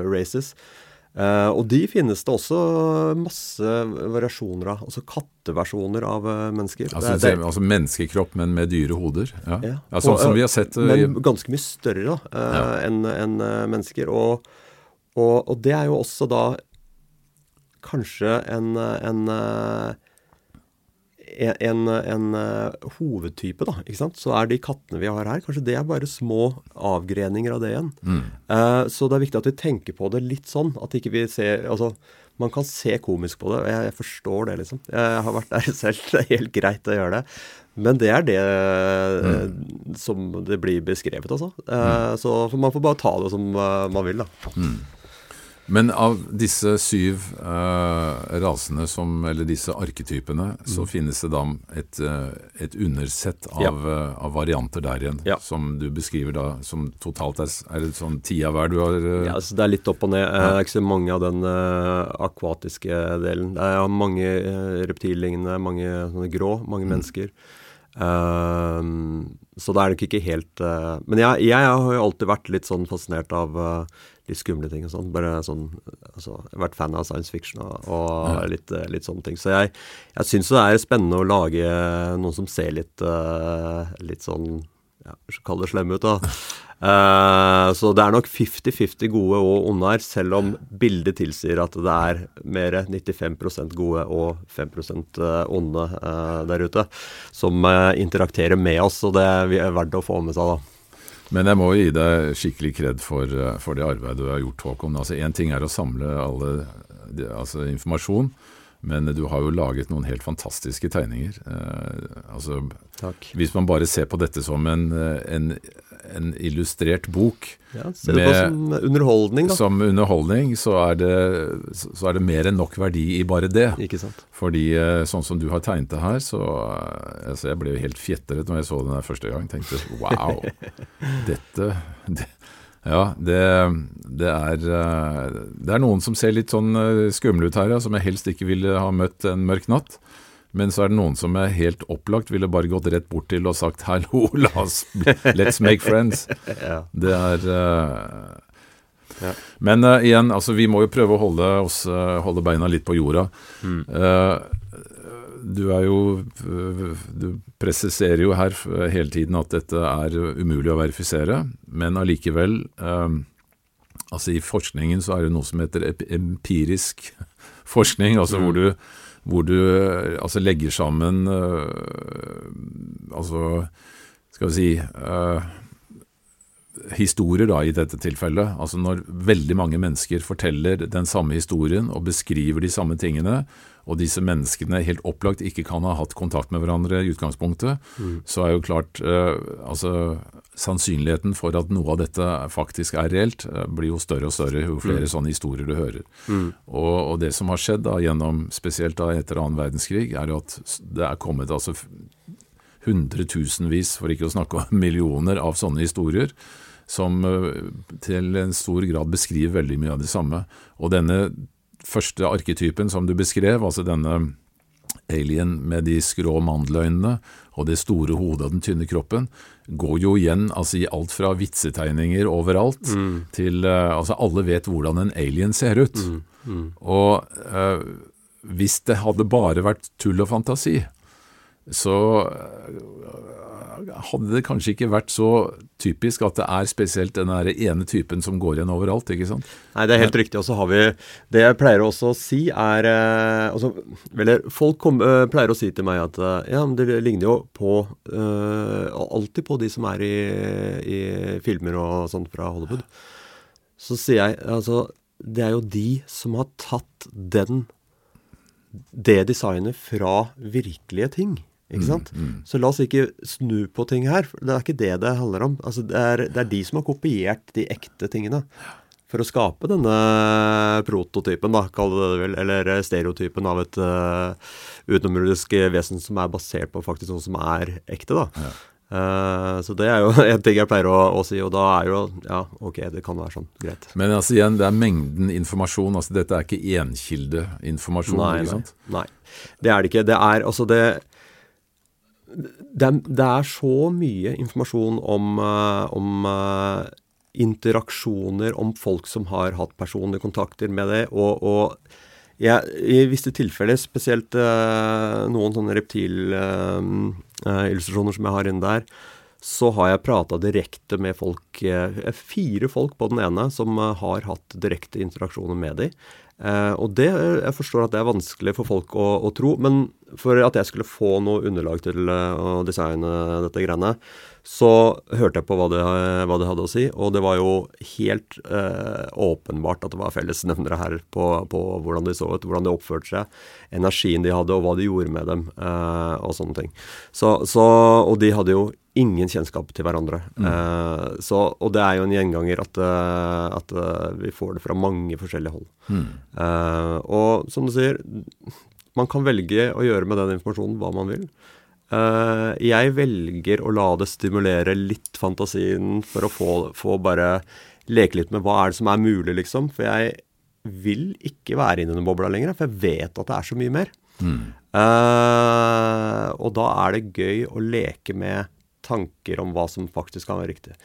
races. Uh, og de finnes det også masse variasjoner av. Altså katteversjoner av uh, mennesker. Altså, det, det, altså, menneskekropp, men med dyre hoder? Ja. ja. ja sånn som vi har sett uh, Men ganske mye større da, ja. enn en, mennesker. Og, og, og, det er jo også da kanskje en, en en, en uh, hovedtype, da, så er de kattene vi har her, kanskje det er bare små avgreninger av det igjen. Mm. Uh, så det er viktig at vi tenker på det litt sånn. At ikke vi ser Altså, man kan se komisk på det. og Jeg, jeg forstår det, liksom. Jeg har vært der *laughs* selv. Det er helt greit å gjøre det. Men det er det mm. som det blir beskrevet, altså. Uh, mm. Så man får bare ta det som man vil, da. Men av disse syv uh, rasene, som, eller disse arketypene, mm. så finnes det da et, uh, et undersett av, ja. uh, av, varianter der igjen, ja. som du beskriver da som totalt er, er det sånn ti av hver du har Ja, altså det er litt opp og ned. Ja. Det er ikke så mange av den akvatiske delen. Det er mange reptillignende, mange sånne grå, mange mm. mennesker. så det er nok ikke helt Men jeg, jeg, har jo alltid vært litt sånn fascinert av litt skumle ting og sånn. Bare sånn altså, Jeg har vært fan av science fiction og, og litt, eh, litt, sånne ting. Så jeg, jeg syns det er spennende å lage noen som ser litt, uh, litt sånn ja, Kall det slemme ut, da. Uh, *laughs* så det er nok 50-50 gode og onde her, selv om bildet tilsier at det er mer 95% gode og 5 onde uh, der ute, som uh, interakterer med oss. Og det er verdt å få med seg, da. Men jeg må jo gi deg skikkelig kred for, eh, for det arbeidet du har gjort, Håkon. Altså Én ting er å samle alle, altså informasjon, men du har jo laget noen helt fantastiske tegninger. Eh, altså, Takk. Hvis man bare ser på dette som en, eh, en, en illustrert bok ja, Se det på som underholdning, da. Som underholdning så er, det, så er det mer enn nok verdi i bare det. Ikke sant. Fordi eh, sånn som du har tegnet det her, så altså Jeg ble jo helt fjetret når jeg så den der første gang. Tenkte wow, *laughs* dette det, ja, det, det, er, eh, det, er, noen som ser litt sånn eh, skumle ut her, ja, som jeg helst ikke ville ha møtt en mørk natt. Men så er det noen som er helt opplagt ville bare gått rett bort til og sagt 'hallo, *laughs* la oss, let's make friends'. *laughs* ja. Det er uh, ja. Men uh, igjen, altså vi må jo prøve å holde, oss, uh, holde beina litt på jorda. Mm du er jo Du presiserer jo her hele tiden at dette er umulig å verifisere, men allikevel Altså I forskningen så er det noe som heter empirisk *laughs* forskning, altså mm. hvor du hvor du altså legger sammen uh, Altså, skal vi si uh, historier da i dette tilfellet. Altså når veldig mange mennesker forteller den samme historien og beskriver de samme tingene, og disse menneskene helt opplagt ikke kan ha hatt kontakt med hverandre i utgangspunktet, mm. så er jo klart eh, altså Sannsynligheten for at noe av dette faktisk er reelt, eh, blir jo større og større jo flere mm. sånne historier du hører. Mm. Og, og, det som har skjedd da gjennom, spesielt da etter annen verdenskrig, er jo at det er kommet altså hundretusenvis, for ikke å snakke om *laughs* millioner, av sånne historier som eh, til en stor grad beskriver veldig mye av det samme. Og denne første arketypen som du beskrev, altså denne alien med de skrå mandeløynene og det store hodet og den tynne kroppen, går jo igjen altså i alt fra vitsetegninger overalt mm. til uh, Altså, alle vet hvordan en alien ser ut. Mm. Mm. Og uh, hvis det hadde bare vært tull og fantasi, så hadde det kanskje ikke vært så typisk at det er spesielt den der ene typen som går igjen overalt, ikke sant? Nei, det er helt riktig. Og så har vi Det jeg pleier også å si, er eh, altså, Eller folk kom, uh, pleier å si til meg at uh, ja, men det ligner jo på Alltid på de som er i, i filmer og sånt fra Hollywood. Så sier jeg altså Det er jo de som har tatt den det designet fra virkelige ting. Ikke sant? Mm, mm. Så la oss ikke snu på ting her. Det er ikke det det handler om. Altså, det, er, det, er, de som har kopiert de ekte tingene. For å skape denne prototypen, da, kall det det vel, eller stereotypen av et uh, utenomjordisk vesen som er basert på faktisk noe som er ekte. da. Ja. Uh, så det er jo *laughs* en ting jeg pleier å, å, si, og da er jo Ja, ok, det kan være sånn. Greit. Men altså igjen, det er mengden informasjon. altså Dette er ikke enkildeinformasjon? Nei, ikke sant? Nei, nei, det er det ikke. Det er altså det det det er så mye informasjon om, uh, om uh, interaksjoner, om folk som har hatt personlige kontakter med det, og, og ja, I visse tilfeller, spesielt uh, noen sånne reptilillustrasjoner uh, som jeg har inne der, så har jeg prata direkte med folk, uh, fire folk på den ene, som har hatt direkte interaksjoner med dem. Og det, jeg forstår at det er vanskelig for folk å, å, tro, men for at jeg skulle få noe underlag til å designe dette greiene, så hørte jeg på hva det, hva det, hadde å si, og det var jo helt eh, åpenbart at det var fellesnevnere her på, på, hvordan de så ut, hvordan de oppførte seg, energien de hadde, og hva de gjorde med dem, eh, og sånne ting. Så, så, og de hadde jo ingen kjennskap til hverandre. Mm. Eh, så, og det er jo en gjenganger at, eh, at, eh, vi får det fra mange forskjellige hold. Mm. Eh, og som du sier, man kan velge å gjøre med den informasjonen hva man vil. Uh, jeg velger å la det stimulere litt fantasien for å få, få, bare leke litt med hva er det som er mulig, liksom. For jeg vil ikke være inni den bobla lenger, for jeg vet at det er så mye mer. Mm. Uh, og da er det gøy å leke med tanker om hva som faktisk kan være riktig.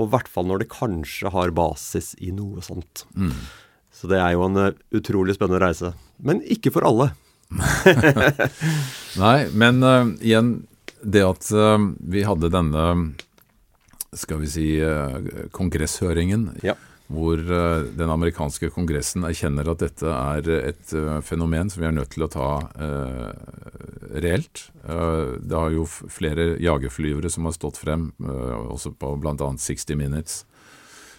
Og i hvert fall når det kanskje har basis i noe sånt. Mm. Så det er jo en uh, utrolig spennende reise. Men ikke for alle. *laughs* Nei, men uh, igjen, det at uh, vi hadde denne, skal vi si, uh, kongresshøringen, ja. Hvor den amerikanske kongressen erkjenner at dette er et fenomen som vi er nødt til å ta reelt. det har jo flere jagerflyvere som har stått frem, også på bl.a. 60 Minutes.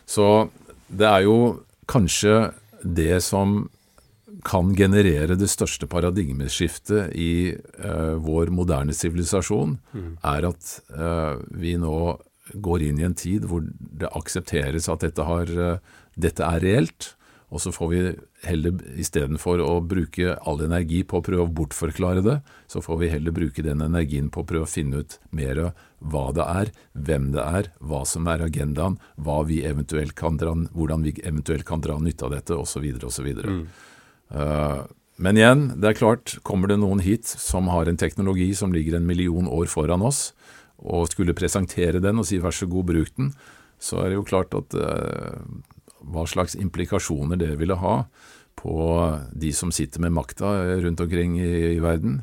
Så det er jo kanskje det som kan generere det største paradigmeskiftet i eh, vår moderne sivilisasjon, mm. er at eh, vi nå går inn i en tid hvor det aksepteres at dette, har, uh, dette er reelt. Og så får vi heller, istedenfor å bruke all energi på å prøve å bortforklare det, så får vi heller bruke den energien på å prøve å finne ut mer hva det er, hvem det er, hva som er agendaen, hva vi eventuelt kan dra, hvordan vi eventuelt kan dra nytte av dette, osv. osv. Mm. Eh, men igjen, det er klart, kommer det noen hit som har en teknologi som ligger en million år foran oss, og skulle presentere den og si vær så god, bruk den, så er det jo klart at eh, hva slags implikasjoner det ville ha på de som sitter med makta rundt omkring i, i, verden.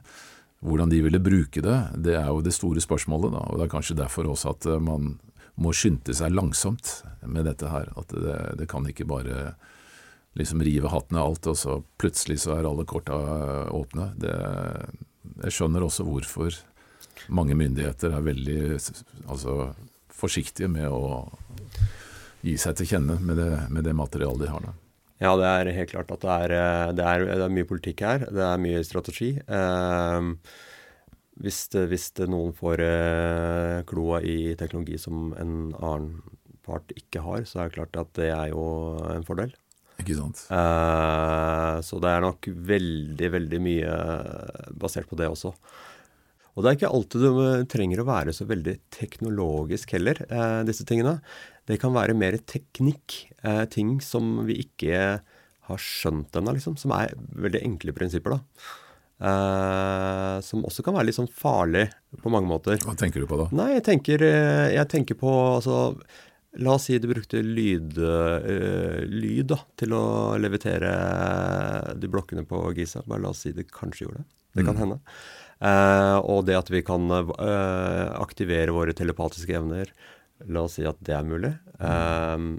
Hvordan de ville bruke det, det er jo det store spørsmålet. Da. Og Det er kanskje derfor også at eh, man må skynde seg langsomt med dette her. At det, det kan ikke bare liksom rive hatten av alt, og så plutselig så er alle korta åpne. Det, jeg skjønner også hvorfor mange myndigheter er veldig altså, forsiktige med å gi seg til kjenne med det, med det materialet de har. da. Ja, det er helt klart at det er, det er, det er mye politikk her. Det er mye strategi. Eh, hvis, hvis noen får eh, kloa i teknologi som en annen part ikke har, så er det klart at det er jo en fordel. Ikke sant. Eh, så det er nok veldig, veldig mye basert på det også. Og det er ikke alltid du trenger å være så veldig teknologisk heller, eh, disse tingene. Det kan være mer teknikk. eh, ting som vi ikke har skjønt ennå, liksom. Som er veldig enkle prinsipper, da. Eh, som også kan være litt sånn farlig på mange måter. Hva tenker du på da? Nei, jeg tenker, jeg tenker på altså La oss si du brukte lyd, øh, lyd da, til å levitere de blokkene på Giza. Bare la oss si det kanskje gjorde det. Det kan mm. hende. Uh, og det at vi kan uh, aktivere våre telepatiske evner. La oss si at det er mulig. Um,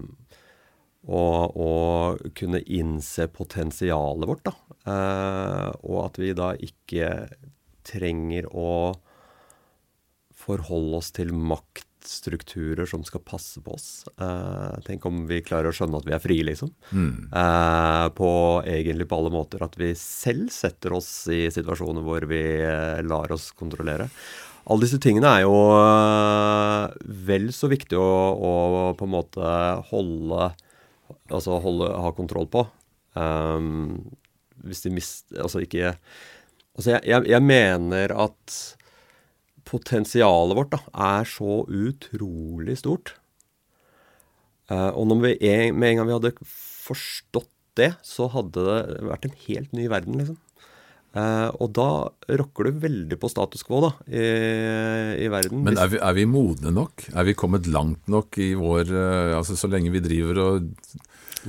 og, og, kunne innse potensialet vårt, da. og at vi da ikke trenger å forholde oss til makt maktstrukturer som skal passe på oss. Eh, tenk om vi klarer å skjønne at vi er frie, liksom. Mm. Eh, på egentlig på alle måter. At vi selv setter oss i situasjoner hvor vi uh, lar oss kontrollere. Alle disse tingene er jo vel så viktig å, å, på en måte holde Altså holde, ha kontroll på. Um, hvis de mister Altså ikke Altså jeg, jeg, jeg mener at potensialet vårt da, er så utrolig stort. Uh, og vi, med en gang vi hadde forstått det, så hadde det vært en helt ny verden, liksom. Uh, og da rokker du veldig på status quo da, i, i verden. Men er vi, er vi, modne nok? Er vi kommet langt nok i vår uh, Altså så lenge vi driver og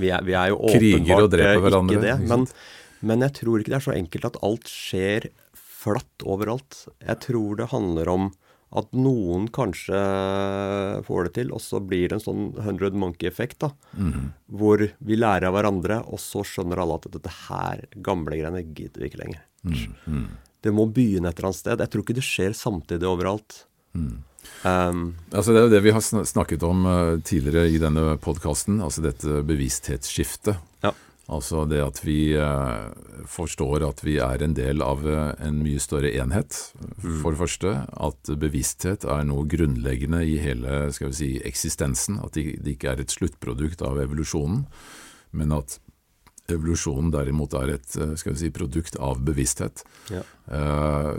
vi er, vi er jo kriger og dreper hverandre? Ikke det, men, men jeg tror ikke det er så enkelt at alt skjer flatt overalt. Jeg tror det handler om at noen kanskje får det til, og så blir det en sånn 100 monkey-effekt. da, mm. Hvor vi lærer av hverandre, og så skjønner alle at dette her gamle greiene gidder vi ikke lenger. Mm. Det må begynne et eller annet sted. Jeg tror ikke det skjer samtidig overalt. Mm. Um, altså Det er jo det vi har snakket om uh, tidligere i denne podkasten, altså dette bevissthetsskiftet. Ja. Altså det at vi uh, forstår at vi er en del av uh, en mye større enhet, mm. for det første. At bevissthet er noe grunnleggende i hele skal vi si, eksistensen. At det ikke er et sluttprodukt av evolusjonen, men at Evolusjonen derimot er et eh, si, produkt av bevissthet. Ja. Eh,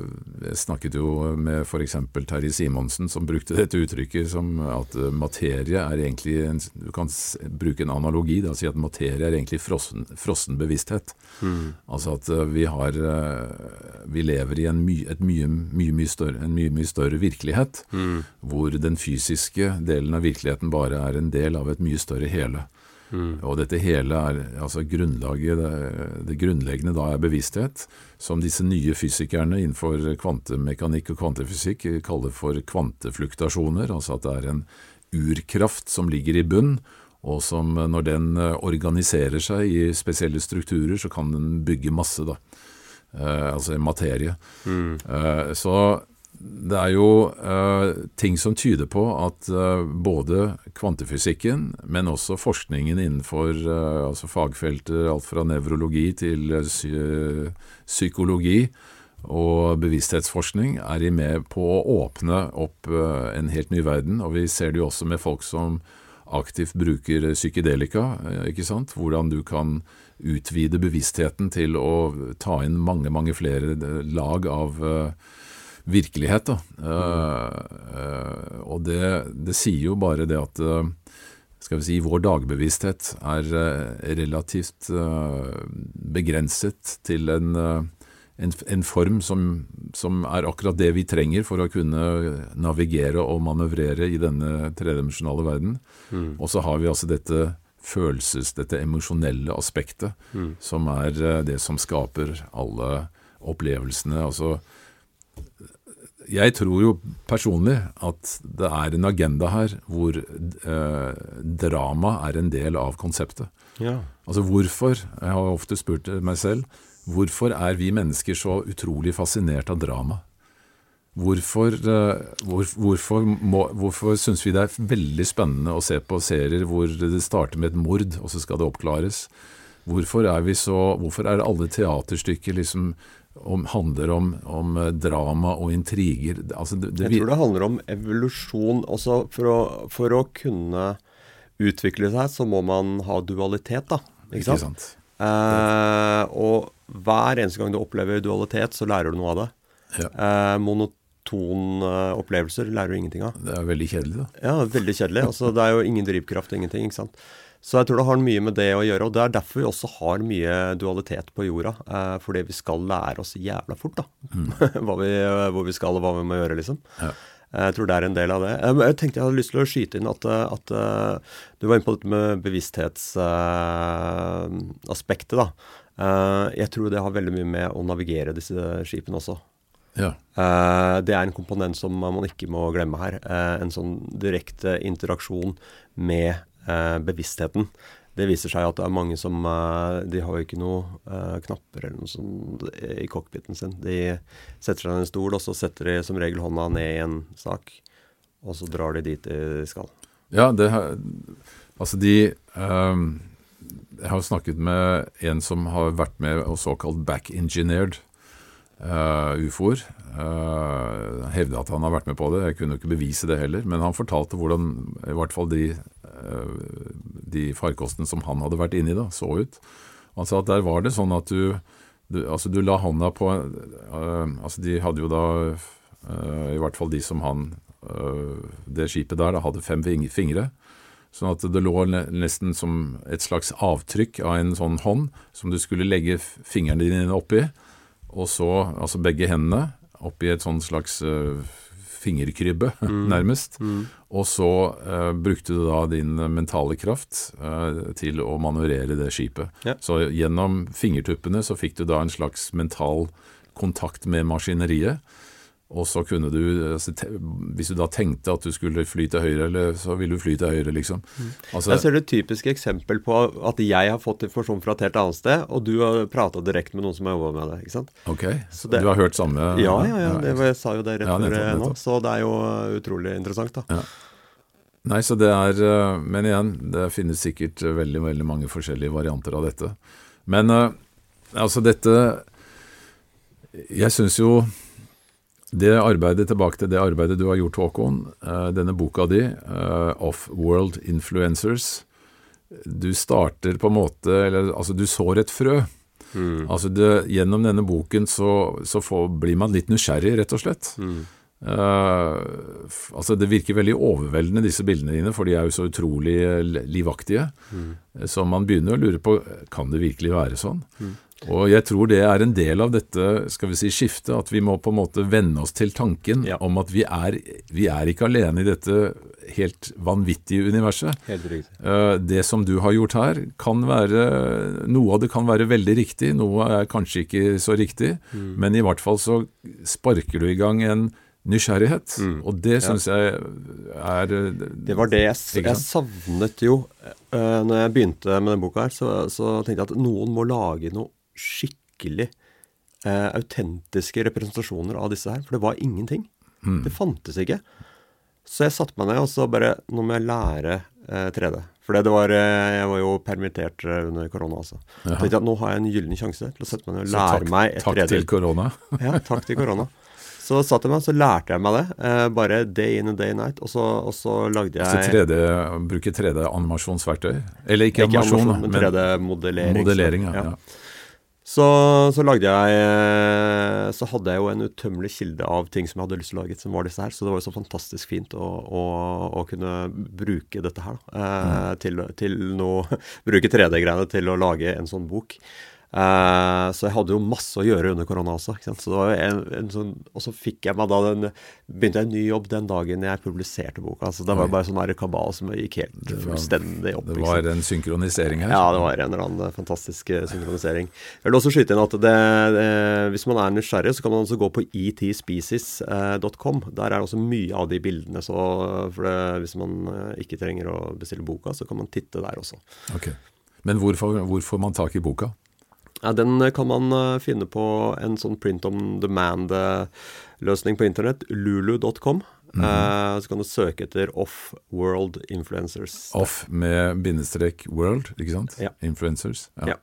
jeg snakket jo med f.eks. Terje Simonsen, som brukte dette uttrykket som at eh, materie er egentlig en, Du kan bruke en analogi, og si at materie er egentlig frossen, frossen bevissthet. Mm. Altså at vi har Vi lever i en, my, mye, mye, mye større, en mye, mye større virkelighet, mm. hvor den fysiske delen av virkeligheten bare er en del av et mye større hele. Mm. Og dette hele er altså grunnlaget, det, det, grunnleggende da er bevissthet, som disse nye fysikerne innenfor kvantemekanikk og kvantefysikk kaller for kvantefluktasjoner. Altså at det er en urkraft som ligger i bunn, og som når den organiserer seg i spesielle strukturer, så kan den bygge masse, da. Eh, altså materie. Mm. Eh, så det er jo uh, ting som tyder på at uh, både kvantefysikken, men også forskningen innenfor uh, altså fagfelter alt fra nevrologi til psykologi og bevissthetsforskning, er med på å åpne opp en helt ny verden. Og vi ser det jo også med folk som aktivt bruker psykedelika, ikke sant? hvordan du kan utvide bevisstheten til å ta inn mange, mange flere lag av virkelighet. Da. Uh, og det, det, sier jo bare det at uh, skal vi si, vår dagbevissthet er relativt begrenset til en, en, en form som, som, er akkurat det vi trenger for å kunne navigere og manøvrere i denne tredimensjonale verden. Mm. Og så har vi altså dette følelses, dette emosjonelle aspektet, mm. som er det som skaper alle opplevelsene. altså jeg tror jo personlig at det er en agenda her hvor eh, drama er en del av konseptet. Ja. Altså hvorfor, jeg har ofte spurt meg selv, hvorfor er vi mennesker så utrolig fascinert av drama? Hvorfor, eh, hvor, hvorfor, må, hvorfor syns vi det er veldig spennende å se på serier hvor det starter med et mord, og så skal det oppklares? Hvorfor er, vi så, hvorfor er alle teaterstykker liksom om, handler om, om, eh, drama og intriger. Altså det, det, jeg tror det handler om evolusjon. Også for å, for å, kunne utvikle seg, så må man ha dualitet, da. Ikke sant? Ikke sant? Eh, og hver eneste gang du opplever dualitet, så lærer du noe av det. Ja. Eh, monoton eh, opplevelser lærer du ingenting av. Det er veldig kjedelig, da. Ja, veldig kjedelig. Altså, det er jo ingen drivkraft og ingenting. ikke sant? Så jeg tror det har mye med det å gjøre. Og det er derfor vi også har mye dualitet på jorda. Eh, fordi vi skal lære oss jævla fort, da. Mm. *laughs* vi, hvor vi skal og hva vi må gjøre, liksom. Ja. Jeg tror det er en del av det. Jeg tenkte jeg hadde lyst til å skyte inn at, at du var inne på dette med bevissthetsaspektet. Uh, jeg tror det har veldig mye med å navigere disse skipene også. Ja. Det er en komponent som man ikke må glemme her. En sånn direkte interaksjon med eh, bevisstheten. Det viser seg at det er mange som eh, De har jo ikke noe eh, knapper eller noe sånt i cockpiten sin. De setter seg i en stol, og så setter de som regel hånda ned i en sak. Og så drar de dit de skal. Ja, det Altså, de um, Jeg har snakket med en som har vært med og såkalt back-engineered uh, ufoer. Uh, hevde at han har vært med på det. Jeg kunne jo ikke bevise det heller. Men han fortalte hvordan i hvert fall de Eh, de farkostene som han hadde vært inni, da, så ut. Sa at der var det sånn at du, du, altså du la hånda på uh, altså De hadde jo da I hvert fall de som han Det skipet der da, hadde fem fingre. Sånn at det lå nesten som et slags avtrykk av en sånn hånd som du skulle legge fingrene dine oppi, og så altså begge hendene oppi et sånn slags fingerkrybbe, *laughs* mm. nærmest. Mm. Og så uh, brukte du da din mentale kraft uh, til å manøvrere det skipet. Ja. Så gjennom fingertuppene så fikk du da en slags mental kontakt med maskineriet. Og så kunne du, altså, Hvis du da tenkte at du skulle fly til høyre, eller, så ville du fly til høyre, liksom. Mm. Altså, jeg ser det et typisk eksempel på at jeg har fått informasjon fra et helt annet sted, og du har prata direkte med noen som har jobba med det. ikke sant? Ok, det, Du har hørt samme Ja, ja, ja. Det, jeg sa jo det rett ja, før nå. Så det er jo utrolig interessant, da. Ja. Nei, så det er eh, Men igjen, det finnes sikkert veldig, veldig mange forskjellige varianter av dette. Men altså, dette Jeg syns jo det arbeidet tilbake til det arbeidet du har gjort, Håkon. Eh, denne boka di, uh, 'Off World Influencers'. Du starter på en måte Eller altså, du sår et frø. Mm. Altså det, Gjennom denne boken så, så får, blir man litt nysgjerrig, rett og slett. Mm. Uh, altså Det virker veldig overveldende, disse bildene dine, for de er jo så utrolig livaktige. Mm. Så man begynner å lure på kan det virkelig være sånn. Mm. Og jeg tror det er en del av dette skal vi si, skiftet, at vi må på en måte venne oss til tanken ja. om at vi er, vi er, ikke alene i dette helt vanvittige universet. Helt riktig. Uh, det som du har gjort her, kan være Noe av det kan være veldig riktig, noe er kanskje ikke så riktig, mm. men i hvert fall så sparker du i gang en nysgjerrighet. Mm. Og det syns ja. jeg er Det var det jeg, jeg savnet jo. Uh, når jeg begynte med denne boka, her, så, så tenkte jeg at noen må lage noe skikkelig eh, autentiske representasjoner av disse her. For det var ingenting. Mm. Det fantes ikke. Så jeg satte meg ned og så bare Nå må jeg lære eh, 3D. For det var, eh, jeg var jo permittert eh, under korona, altså. Jeg tenkte at nå har jeg en gyllen sjanse til å sette meg ned og lære takk, meg et 3D. Takk til korona. *laughs* ja, takk til korona. Så satt jeg meg, så lærte jeg meg det. Eh, bare day in and day night. Og så, og så lagde jeg Altså 3D, Bruke 3D-animasjonsverktøy? Eller ikke, ikke animasjon, men 3D-modellering. Modellering, ja. ja. Så, så, lagde jeg eh, Så hadde jeg jo en utømmelig kilde av ting som jeg hadde lyst til å lage, som var disse her. Så det var jo så fantastisk fint å, å, å kunne bruke dette her, da. Eh, mm. til, til noe *laughs* Bruke 3D-greiene til å lage en sånn bok. Uh, så jeg hadde jo masse å gjøre under korona også. Så en, en sånn, og så fikk jeg meg da den begynte jeg en ny jobb den dagen jeg publiserte boka. Så det var bare sånn kabal som gikk helt fullstendig opp. Det var en synkronisering her? Ja, det var en eller annen fantastisk eh, synkronisering. Jeg vil også skyte inn at det, det, hvis man er nysgjerrig, så kan man også gå på etspecies.com. Der er også mye av de bildene. Så det, hvis man eh, ikke trenger å bestille boka, så kan man titte der også. Okay. Men hvor får man tak i boka? Ja, Den eh, kan man eh, finne på en sånn print on demand-løsning på internett. Lulu.com. Mm -hmm. så kan du søke etter Off World Influencers. Off med bindestrek world, ikke sant? Ja. Influencers. Ja. ja.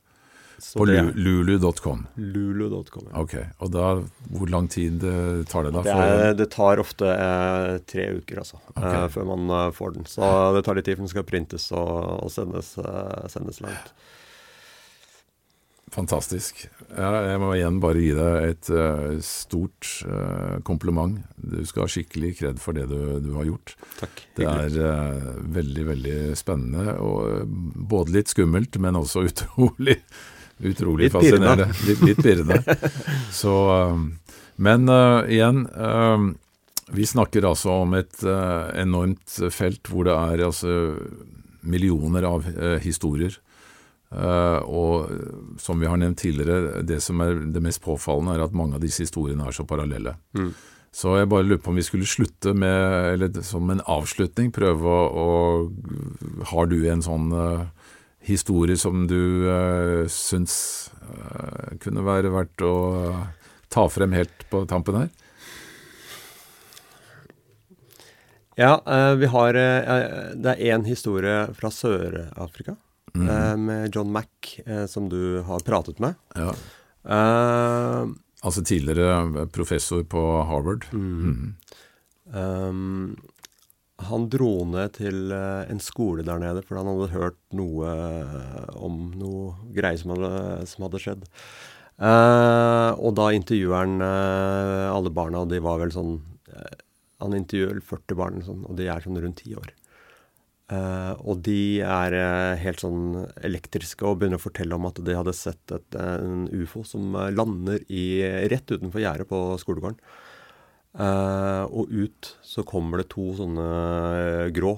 På lulu.com. Lulu.com, ja. Ok, Og da, hvor lang tid tar det da? Det, er, det tar ofte eh, tre uker, altså. Okay. Eh, før man får den. Så det tar litt tid før den skal printes og, og sendes, sendes langt. Fantastisk. Jeg må igjen bare gi deg et uh, stort uh, kompliment. Du skal ha skikkelig kred for det du, du har gjort. Takk. Det er uh, veldig, veldig spennende. og Både litt skummelt, men også *laughs* utrolig, utrolig litt fascinerende. Litt, litt pirrende. Så, men igjen Vi snakker altså om et enormt felt hvor det er altså millioner av historier. Uh, og som vi har nevnt tidligere, det som er det mest påfallende, er at mange av disse historiene er så parallelle. Mm. Så jeg bare lurer på om vi skulle slutte med, eller som en avslutning, prøve å, å Har du en sånn uh, historie som du uh, syns uh, kunne være verdt å ta frem helt på tampen her? Ja, vi har Det er én historie fra Sør-Afrika. Mm. med John Mack, eh, som du har pratet med. Ja. Eh, altså tidligere professor på Harvard. Mm. Mm. Um, han dro ned til en skole der nede fordi han hadde hørt noe om noe greier som hadde, som hadde skjedd. Og da intervjuer han alle barna, og de var vel sånn Han intervjuer 40 barn, sånn, og de er sånn rundt ti år. Og de er helt sånn elektriske og begynner å fortelle om at de hadde sett et, en ufo som lander i, rett utenfor gjerdet på skolegården. og ut så kommer det to sånne grå,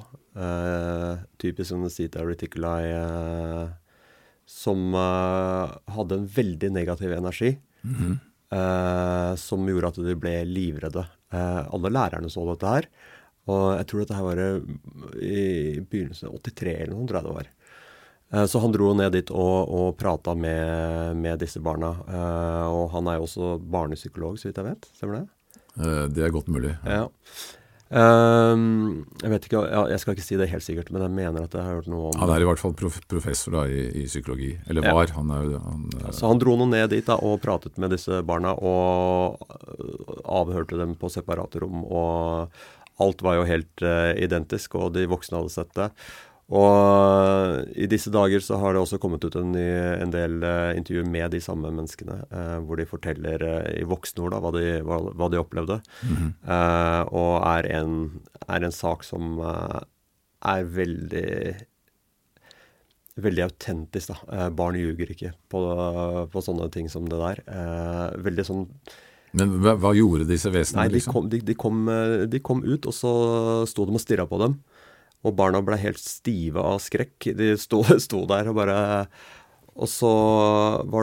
typisk sånne Zeta reticuli som uh, hadde en veldig negativ energi. Mm -hmm. uh, som gjorde at de ble livredde. Uh, alle lærerne så dette her. Og jeg tror dette her var i begynnelsen av 83 eller noe, tror jeg det var. Så han dro ned dit og, og prata med, med, disse barna. og han er jo også barnepsykolog, så vidt jeg vet. Stemmer det? Det er godt mulig. Ja. ja. Um, jeg vet ikke, jeg skal ikke si det helt sikkert, men jeg mener at jeg har hørt noe om Han er i hvert fall prof professor da, i, i, psykologi. Eller var. Ja. Han er, han, så han dro nå ned dit da, og pratet med disse barna og avhørte dem på separate rom. Og alt var jo helt uh, identisk, og de voksne hadde sett det. Og i disse dager så har det også kommet ut en, en del uh, intervjuer med de samme menneskene, uh, hvor de forteller uh, i voksne ord da, hva, de, hva, hva de opplevde. Mm -hmm. og er en, er en, sak som er veldig veldig autentisk. da. barn ljuger ikke på, på, sånne ting som det der. veldig sånn men hva, hva gjorde disse vesenene? Nei, de liksom? kom, de, de, kom, de kom ut, og så sto de og stirra på dem. Og barna ble helt stive av skrekk. De sto, *laughs* sto der og bare Og så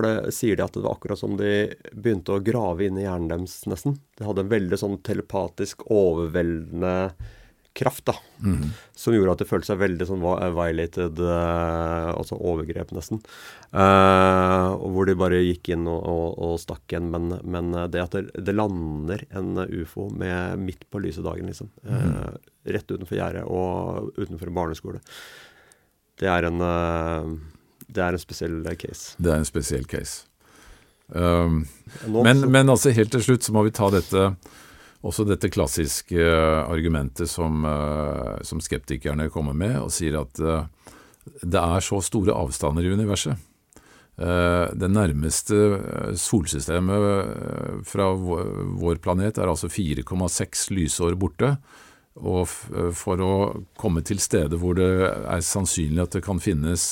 det, sier de at det var akkurat som de begynte å grave inn i hjernen deres, nesten. De hadde en veldig sånn telepatisk overveldende kraft, da. Mm. Som gjorde at det følte seg veldig sånn violated, uh, altså overgrep, nesten. Uh, hvor de bare gikk inn og, og, og stakk igjen. Men, men, det at det, det, lander en ufo med midt på lyse dagen, liksom. Uh, rett utenfor gjerdet og utenfor en barneskole. Det er en, det er en spesiell case. Det er en spesiell case. Um, men, men altså helt til slutt så må vi ta dette også dette klassiske eh, argumentet som, eh, som, skeptikerne kommer med, og sier at eh, det er så store avstander i universet. Det nærmeste solsystemet fra vår planet er altså 4,6 lysår borte. Og for å komme til steder hvor det er sannsynlig at det kan finnes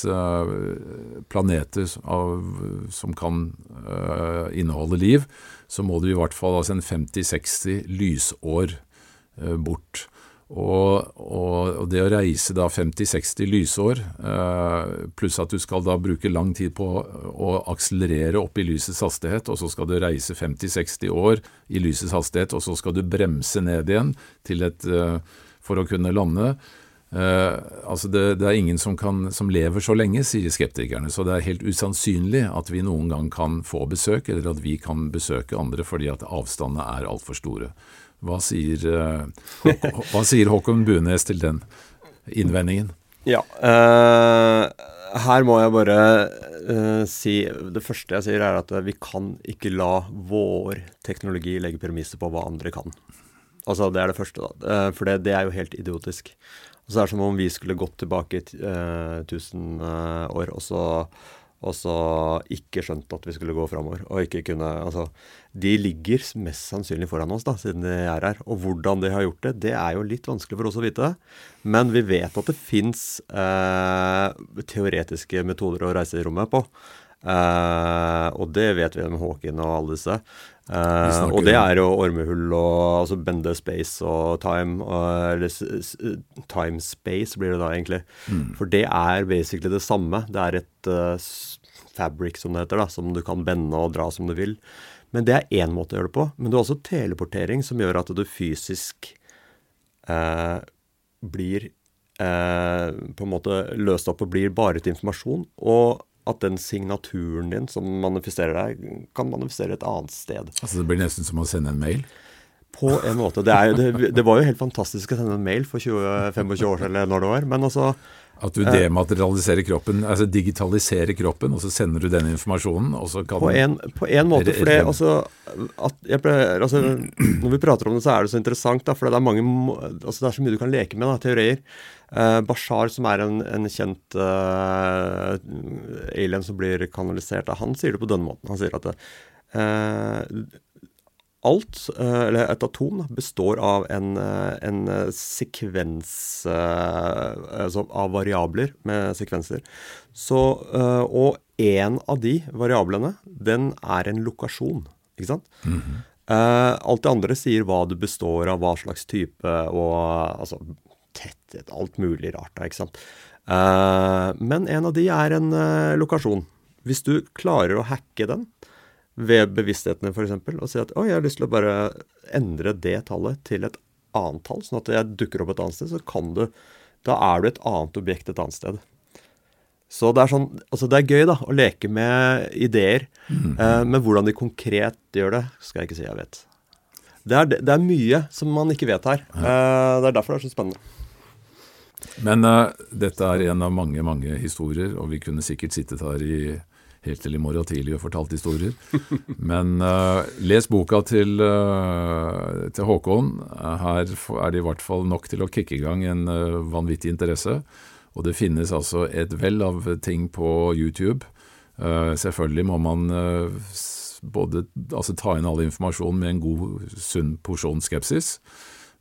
planeter som kan inneholde liv, så må du i hvert fall altså en 50-60 lysår eh, bort. Og, og, og, det å reise da 50-60 lysår, eh, pluss at du skal da bruke lang tid på å akselerere opp i lysets hastighet, og så skal du reise 50-60 år i lysets hastighet, og så skal du bremse ned igjen et, eh, for å kunne lande. Uh, altså det, det, er ingen som, kan, som, lever så lenge, sier skeptikerne, så det er helt usannsynlig at vi noen gang kan få besøk, eller at vi kan besøke andre fordi at avstandene er altfor store. Hva sier, uh, hva sier Håkon Bunes til den innvendingen? Ja, uh, her må jeg bare si Det første jeg sier, er at vi kan ikke la vår teknologi legge premisser på hva andre kan. Altså, Det er det første, da. For det, det er jo helt idiotisk. Og så er det som om vi skulle gått tilbake eh, 1000 eh, år og så, og så ikke skjønt at vi skulle gå framover. Og ikke kunne Altså, de ligger mest sannsynlig foran oss, da, siden de er her. Og hvordan de har gjort det, det er jo litt vanskelig for oss å vite. Men vi vet at det fins eh, teoretiske metoder å reise i rommet på. Uh, og det vet vi med Håkin og alle disse. Uh, og det er jo ormehull og altså bende space og time. Uh, eller time space blir det da egentlig. Mm. For det er basically det samme. Det er et fabric, som det heter, da, som du kan bende og dra som du vil. Men det er én måte å gjøre det på. Men du har også teleportering, som gjør at du fysisk blir på en måte løst opp og blir bare til informasjon. Og at den signaturen din som manifesterer deg, kan manifestere et annet sted. Altså Det blir nesten som å sende en mail? På en måte. Det, er, det, det var jo helt fantastisk å sende en mail for 20-25 år siden, eller når det var. Men altså, At du dematerialiserer kroppen, altså digitaliserer kroppen, og så sender du den informasjonen, og så kan På en, på en måte, for det altså, pleier, altså, Når vi prater om det, så er det så interessant, da, for det er, mange, altså, det er så mye du kan leke med, da, teorier. Uh, Bashar, som er en, en kjent uh, alien som blir kanalisert, han sier det på denne måten. Han sier at uh, alt, eller et atom, består av en, en sekvens altså av variabler med sekvenser. Så, og én av de variablene, den er en lokasjon, ikke sant? Mm -hmm. alt det andre sier hva du består av, hva slags type, og altså tetthet, alt mulig rart da, ikke sant. Men en av de er en lokasjon. Hvis du klarer å hacke den ved bevissthetene, f.eks., og si at å, jeg har lyst til å bare endre det tallet til et annet tall, sånn at jeg dukker opp et annet sted, så kan du Da er du et annet objekt et annet sted. Så det er sånn, altså det er gøy da, å leke med ideer. Mm. Uh, men hvordan de konkret gjør det, skal jeg ikke si jeg vet. Det er, det er mye som man ikke vet her. Uh, det er derfor det er så spennende. Men uh, dette er en av mange mange historier, og vi kunne sikkert sittet her i, helt til i morgen tidlig og fortalt historier. *laughs* Men uh, les boka til, uh, til, Håkon. Her er det i hvert fall nok til å kicke i gang en vanvittig interesse. Og det finnes altså et vell av ting på YouTube. selvfølgelig må man både altså, ta inn all informasjon med en god, sunn porsjon skepsis.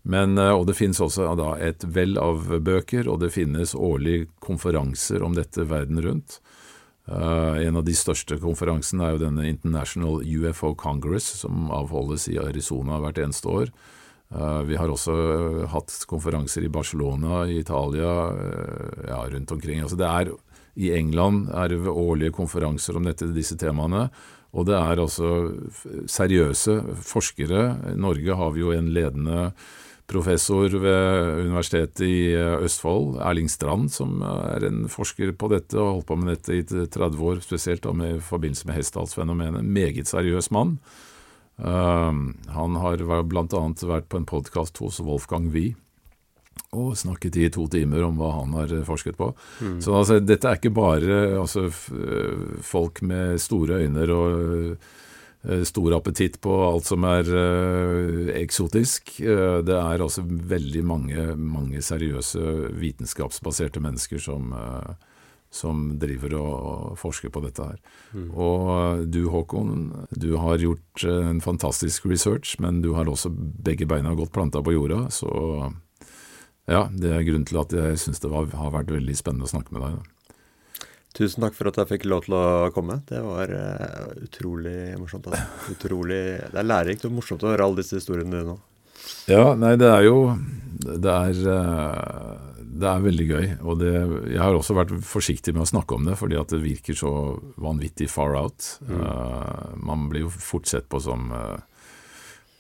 Men, og Det finnes også da, et vell av bøker, og det finnes årlige konferanser om dette verden rundt. Uh, en av de største konferansene er jo denne International UFO Congress, som avholdes i Arizona hvert eneste år. Uh, vi har også hatt konferanser i Barcelona, i Italia, ja, rundt omkring. Altså det er, I England er det årlige konferanser om dette, disse temaene. Og det er altså seriøse forskere. I Norge har vi jo en ledende professor ved Universitetet i eh, Østfold, Erling Strand, som er en forsker på dette og har holdt på med dette i 30 år, spesielt med forbindelse med Hessdalsfenomenet. Meget seriøs mann. Uh, han har bl.a. vært på en podkast hos Wolfgang Wie og snakket i to timer om hva han har forsket på. Mm. Så altså, dette er ikke bare altså, folk med store øyne og Eh, stor appetitt på alt som er uh, eksotisk. Uh, det er altså veldig mange, mange seriøse vitenskapsbaserte mennesker som, som driver og, og, forsker på dette her. Mm. Og du Håkon, du har gjort en fantastisk research, men du har også begge beina godt planta på jorda. Så ja, det er grunnen til at jeg syns det var, har vært veldig spennende å snakke med deg. Da. Tusen takk for at jeg fikk lov til å komme. Det var uh, utrolig morsomt. Altså. Utrolig, det er lærerikt og morsomt å høre alle disse historiene dine nå. Ja, nei, det er jo Det er, uh, det er veldig gøy. Og det, jeg har også vært forsiktig med å snakke om det, fordi at det virker så vanvittig far out. Mm. Uh, man blir jo fort sett på som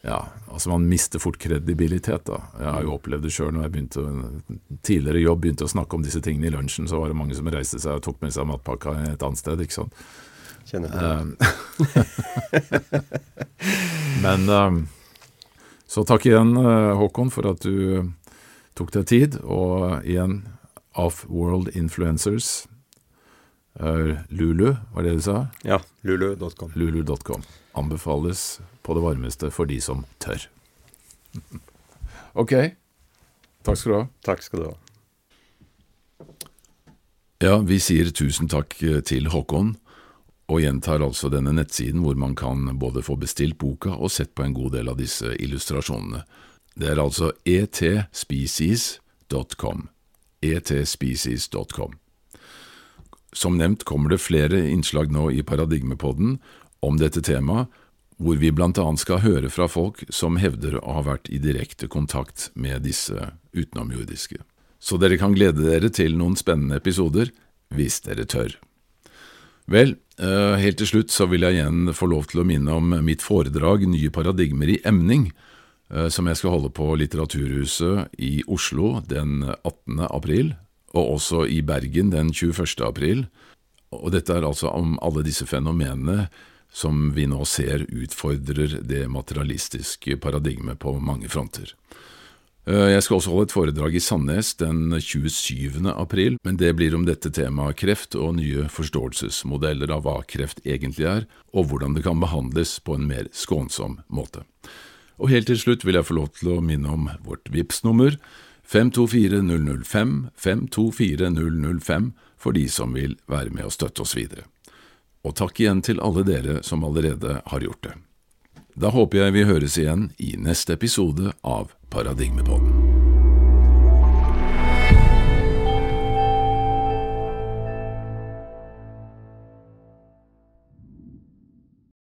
ja, altså Man mister fort kredibilitet. da. Jeg har jo opplevd det sjøl når jeg begynte tidligere jobb begynte å snakke om disse tingene i lunsjen, så var det mange som reiste seg og tok med seg matpakka et annet sted. ikke sant? Kjenner på det. Eh, *laughs* men um, så takk igjen, eh, Håkon, for at du tok deg tid. Og igjen, Off-World Influencers. Lulu, var det du sa? Ja. Lulu.com. Lulu.com. Anbefales på det varmeste for de som tør. *laughs* ok. Takk skal du ha. Takk skal du ha. Ja, vi sier tusen takk eh, til Håkon, og gjentar altså denne nettsiden hvor man kan både få bestilt boka og sett på en god del av disse illustrasjonene. Det er altså etspecies.com. etspecies.com. Som nevnt kommer det flere innslag nå i Paradigmepodden om dette temaet, hvor vi blant annet skal høre fra folk som hevder å ha vært i direkte kontakt med disse utenomjordiske. Så dere kan glede dere til noen spennende episoder, hvis dere tør. Vel, eh, helt til slutt så vil jeg igjen få lov til å minne om mitt foredrag Nye paradigmer i emning, eh, som jeg skal holde på Litteraturhuset i Oslo den 18. april, og også i Bergen den 21. april. Og dette er altså om alle disse fenomenene som vi nå ser utfordrer det materialistiske paradigmet på mange fronter. Eh, jeg skal også holde et foredrag i Sandnes den 27. april, men det blir om dette temaet kreft og nye forståelsesmodeller av hva kreft egentlig er, og hvordan det kan behandles på en mer skånsom måte. Og helt til slutt vil jeg få lov til å minne om vårt vips nummer 524005 524005 for de som vil være med og støtte oss videre. Og takk igjen til alle dere som allerede har gjort det. Da håper jeg vi høres igjen i neste episode av Paradigmepodden.